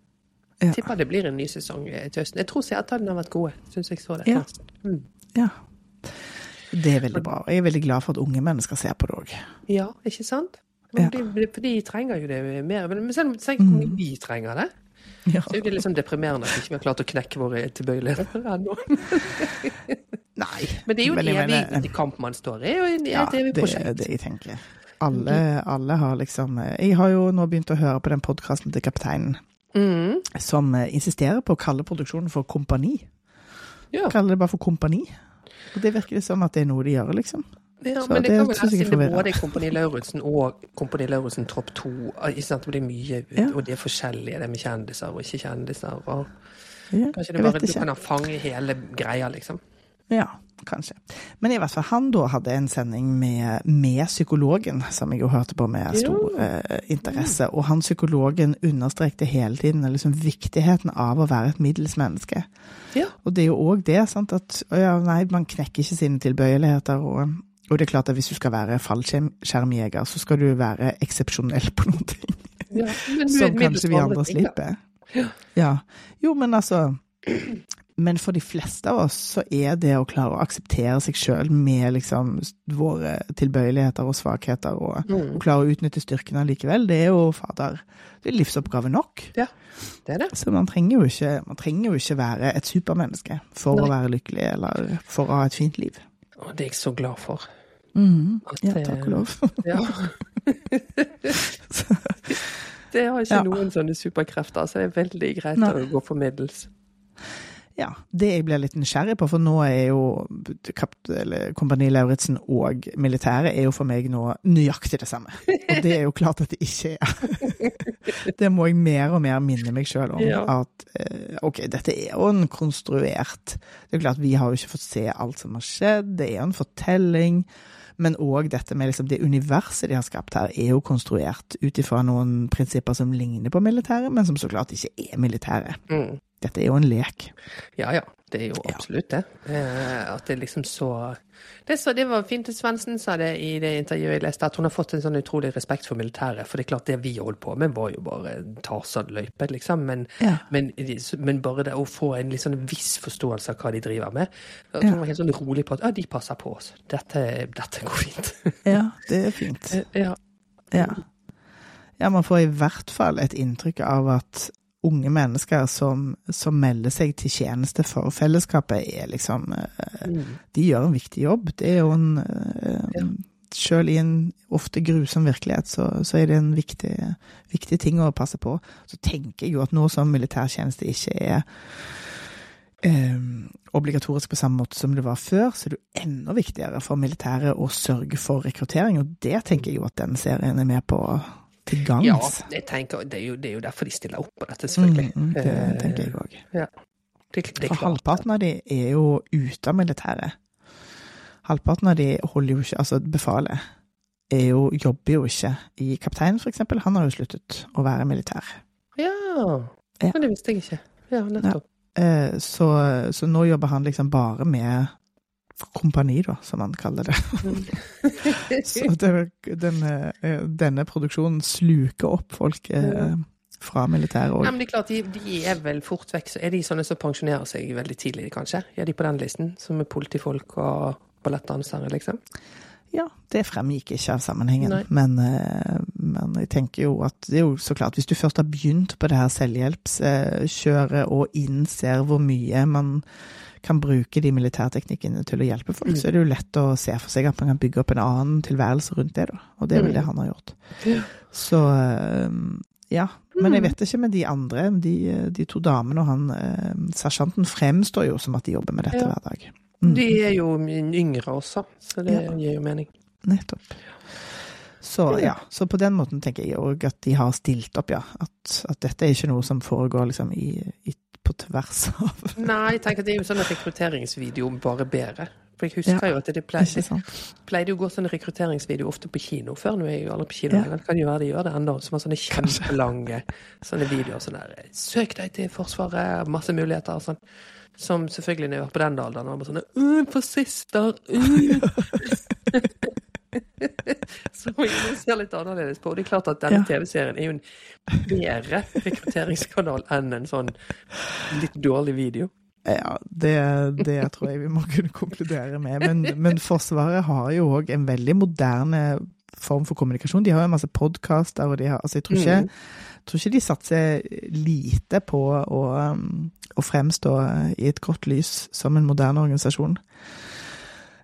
B: Ja.
A: Jeg tipper det blir en ny sesong til høsten. Jeg tror seertallene har vært gode. Syns jeg så det.
B: Ja.
A: Mm.
B: Ja. Det er veldig bra. Jeg er veldig glad for at unge mennesker ser på det òg.
A: Ja, ikke sant?
B: Ja.
A: De, de trenger jo det mer. Men selv om tenk om mye vi trenger det.
B: Ja.
A: Så er det litt sånn deprimerende at vi ikke har klart å knekke våre tilbøyeligheter ennå.
B: Nei.
A: Men det er jo en evig
B: mener-
A: kamp man står i. Det er jo en-
B: Ja,
A: et evig
B: det er det jeg tenker. Alle, alle har liksom Jeg har jo nå begynt å høre på den podkasten til kapteinen
A: Mm.
B: som eh, insisterer på å kalle produksjonen for kompani.
A: Ja.
B: Kaller det bare for kompani. Og det virker det som at det er noe de gjør, liksom.
A: Ja,
B: Så
A: men det
B: det
A: kan vel
B: være er
A: siden det er
B: forvirrende.
A: Kompani Lauritzen og Kompani Lauritzen Tropp 2. Ikke sant? Det blir mye,
B: Ja.
A: og det er forskjellige, det med kjendiser og ikke kjendiser. Og
B: Ja,
A: kanskje det bare, du
B: ikke.
A: kan ha fange hele greia, liksom.
B: Ja, kanskje. Men i hvert fall han da hadde en sending med, med psykologen, som jeg jo hørte på med stor eh, interesse. Og han psykologen understrekte hele tiden liksom, viktigheten av å være et middels menneske.
A: Ja.
B: Og det er jo òg det, sant, at å ja, nei, man knekker ikke sine tilbøyeligheter. Og, og det er klart at hvis du skal være fallskjermjeger, så skal du være eksepsjonell på noen ting.
A: Ja,
B: Som kanskje vi andre slipper. Ja. Jo, men altså Men for de fleste av oss så er det å klare å akseptere seg sjøl med liksom våre tilbøyeligheter og svakheter, og,
A: Mm.
B: og klare å utnytte styrkene likevel, det er jo fader Det er livsoppgave nok.
A: Ja, det er det.
B: Så man trenger jo ikke, man trenger jo ikke være et supermenneske for
A: Nei.
B: å være lykkelig, eller for å ha et fint liv.
A: Og det er jeg så glad for. Mm.
B: Ja,
A: eh,
B: takk og lov.
A: Ja. det har ikke
B: Ja.
A: noen sånne superkrefter, så det er veldig greit
B: Nei.
A: å gå for middels.
B: Ja, det jeg blir litt nysgjerrig på, for nå er jo Kompani Lauritzen og militæret er jo for meg nå nøyaktig det samme. Og det er jo klart at det ikke er. Det må jeg mer og mer minne meg sjøl om.
A: Ja.
B: At eh, ok, dette er jo en konstruert Det er klart vi har jo ikke fått se alt som har skjedd, det er jo en fortelling. Men òg dette med liksom det universet de har skapt her, er jo konstruert ut ifra noen prinsipper som ligner på militæret, men som så klart ikke er militæret.
A: Mm.
B: Dette er jo en lek.
A: Ja ja, det er jo absolutt det. Ja. at det liksom så det, så det var fint at Svendsen sa det i det intervjuet jeg leste, at hun har fått en sånn utrolig respekt for militæret. For det er klart, det vi holdt på med, var jo bare Tarzan-løype, liksom. Men,
B: Ja.
A: men, men bare det å få en sånn viss forståelse av hva de driver med. At hun var helt sånn rolig på at ja, de passer på oss. Dette, dette går fint.
B: Ja, det er fint.
A: ja.
B: Ja. ja, man får i hvert fall et inntrykk av at unge mennesker som, som, melder seg til tjeneste for fellesskapet, er liksom eh, mm. De gjør en viktig jobb. Det er jo en eh. Selv i en ofte grusom virkelighet, så, så er det en viktig, viktig, ting å passe på. Så tenker jeg jo at nå som militærtjeneste ikke er eh, obligatorisk på samme måte som det var før, så er det jo enda viktigere for militæret å sørge for rekruttering. Og det tenker jeg jo at den serien er med på til gangs.
A: Ja, jeg tenker, det er, jo, det er jo derfor de stiller opp på dette, selvfølgelig.
B: Mm, det eh, tenker jeg òg. Ja. For halvparten av de er jo ute av militæret. Halvparten av de holder jo ikke Altså, befalet er jo, jobber jo ikke i Kapteinen, for eksempel. Han har jo sluttet å være militær.
A: Ja, ja. men det visste jeg ikke. Ja, nettopp. Ja.
B: Eh, så, så, nå jobber han liksom bare med kompani, da, som man kaller det. Mm. så det, denne, eh, denne, produksjonen sluker opp folk eh, fra militæret òg.
A: Ja, men det er klart, de, de, er vel fort vekk. Så er de sånne som pensjonerer seg veldig tidlig, kanskje? Er de på den listen, som er politifolk og ballettdansere, liksom?
B: Ja, det fremgikk ikke av sammenhengen. Men, eh, men, jeg tenker jo at det er jo så klart, hvis du først har begynt på det her selvhjelpskjøret og innser hvor mye man kan bruke de militærteknikkene til å hjelpe folk, mm. så er det jo lett å se for seg at man kan bygge opp en annen tilværelse rundt det, da. Og det er vel det han har gjort. Så ja. Men jeg mm. vet ikke med de andre. De, de to damene og han eh, sersjanten fremstår jo som at de jobber med dette ja. hver dag.
A: Mm. De er jo yngre også, så det ja. gir jo mening.
B: Nettopp. Så ja, så på den måten tenker jeg òg at de har stilt opp, ja. At, at, dette er ikke noe som foregår liksom i, i på tvers av
A: Nei, jeg tenker det er jo sånn rekrutteringsvideo, bare bedre. For jeg husker ja, jo at det pleide, pleide å gå sånne rekrutteringsvideo ofte på kino før. Nå er jeg jo aldri på kino men Ja. Det kan jo være de gjør det ennå. Som har sånne kjempelange sånne videoer. Sånn der 'Søk deg til Forsvaret', masse muligheter og sånn. Som selvfølgelig når jeg var på den alderen, var sånn 'Uh, fascister', uh. som vi ser litt annerledes på. Og det er klart at denne ja. TV-serien er jo en bedre rekrutteringskanal enn en sånn litt dårlig video.
B: Ja, det, det tror jeg vi må kunne konkludere med. Men, men Forsvaret har jo òg en veldig moderne form for kommunikasjon. De har jo masse podkaster, og de har Altså, jeg tror ikke, mm. tror ikke de satser lite på å, um, å fremstå i et godt lys som en moderne organisasjon.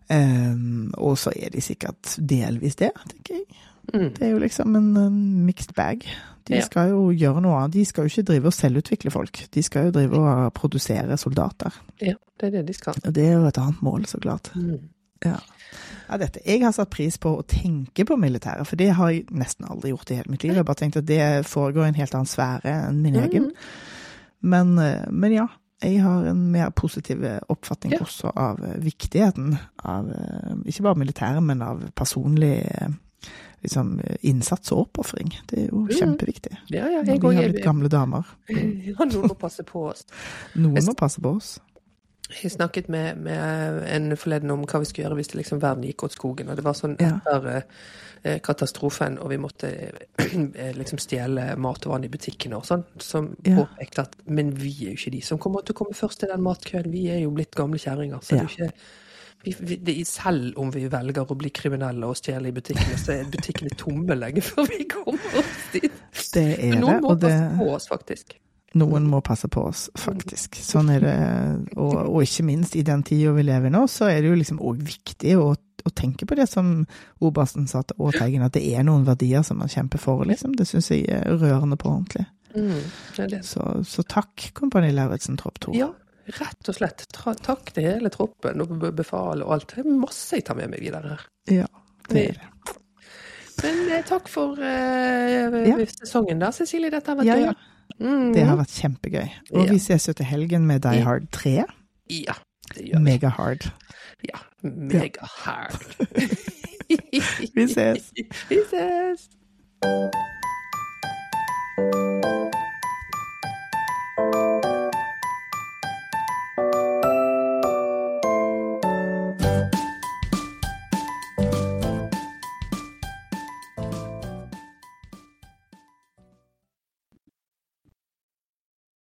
B: Um, og så er de sikkert delvis det, tenker jeg. Mm. Det er jo liksom en, en mixed bag. De ja. skal jo gjøre noe annet. De skal jo ikke drive og selvutvikle folk. De skal jo drive og produsere soldater.
A: Ja, det er det de skal.
B: Og det er jo et annet mål, så klart. Mm. Ja. ja. dette. Jeg har satt pris på å tenke på militæret, for det har jeg nesten aldri gjort i hele mitt liv. Jeg har bare tenkt at det foregår i en helt annen sfære enn min egen. Mm. Men, eh, men ja, jeg har en mer positiv oppfatning ja. også av eh, viktigheten av eh, ikke bare militæret, men av personlig eh, liksom, innsats og oppofring. Det er jo mm. kjempeviktig.
A: Ja, ja,
B: jeg, Når vi har blitt gamle damer.
A: Ja, noen må passe på oss.
B: Noen må passe på oss.
A: Jeg snakket med, med, en forleden om hva vi skulle gjøre hvis det liksom verden gikk åt skogen. Og det var sånn etter eh, katastrofen, og vi måtte eh, liksom stjele mat og vann i butikkene og sånn, som ja. påpekte at Men vi er jo ikke de som kommer til å komme først til den matkøen. Vi er jo blitt gamle kjerringer. Så ja. det er jo ikke vi, vi, det, selv om vi velger å bli kriminelle og stjele i butikkene, så er butikkene tomme lenge før vi kommer oss dit.
B: Det er det.
A: Noen må passe på oss, faktisk.
B: Noen må passe på oss, faktisk. Sånn er det. Og, og ikke minst i den tida vi lever nå, så er det jo liksom òg viktig å, å, tenke på det som obersten sa til Åteigen, at det er noen verdier som man kjemper for, liksom. Det syns jeg er rørende på ordentlig. Mm, det det. Så, så, takk, Kompani Lauritzen, tropp to.
A: Ja, rett og slett. Takk til hele troppen og befalet og alt. Det er masse jeg tar med meg videre her.
B: Ja, det er det.
A: Men eh, takk for uh, ja. sesongen da, Cecilie. Dette har vært
B: ja, gøy. Mm. Det har vært kjempegøy. Og ja. vi ses jo til helgen med Die Hard 3.
A: Ja, det gjør vi.
B: Mega hard.
A: Ja, mega hard.
B: vi ses.
A: Vi ses. thank you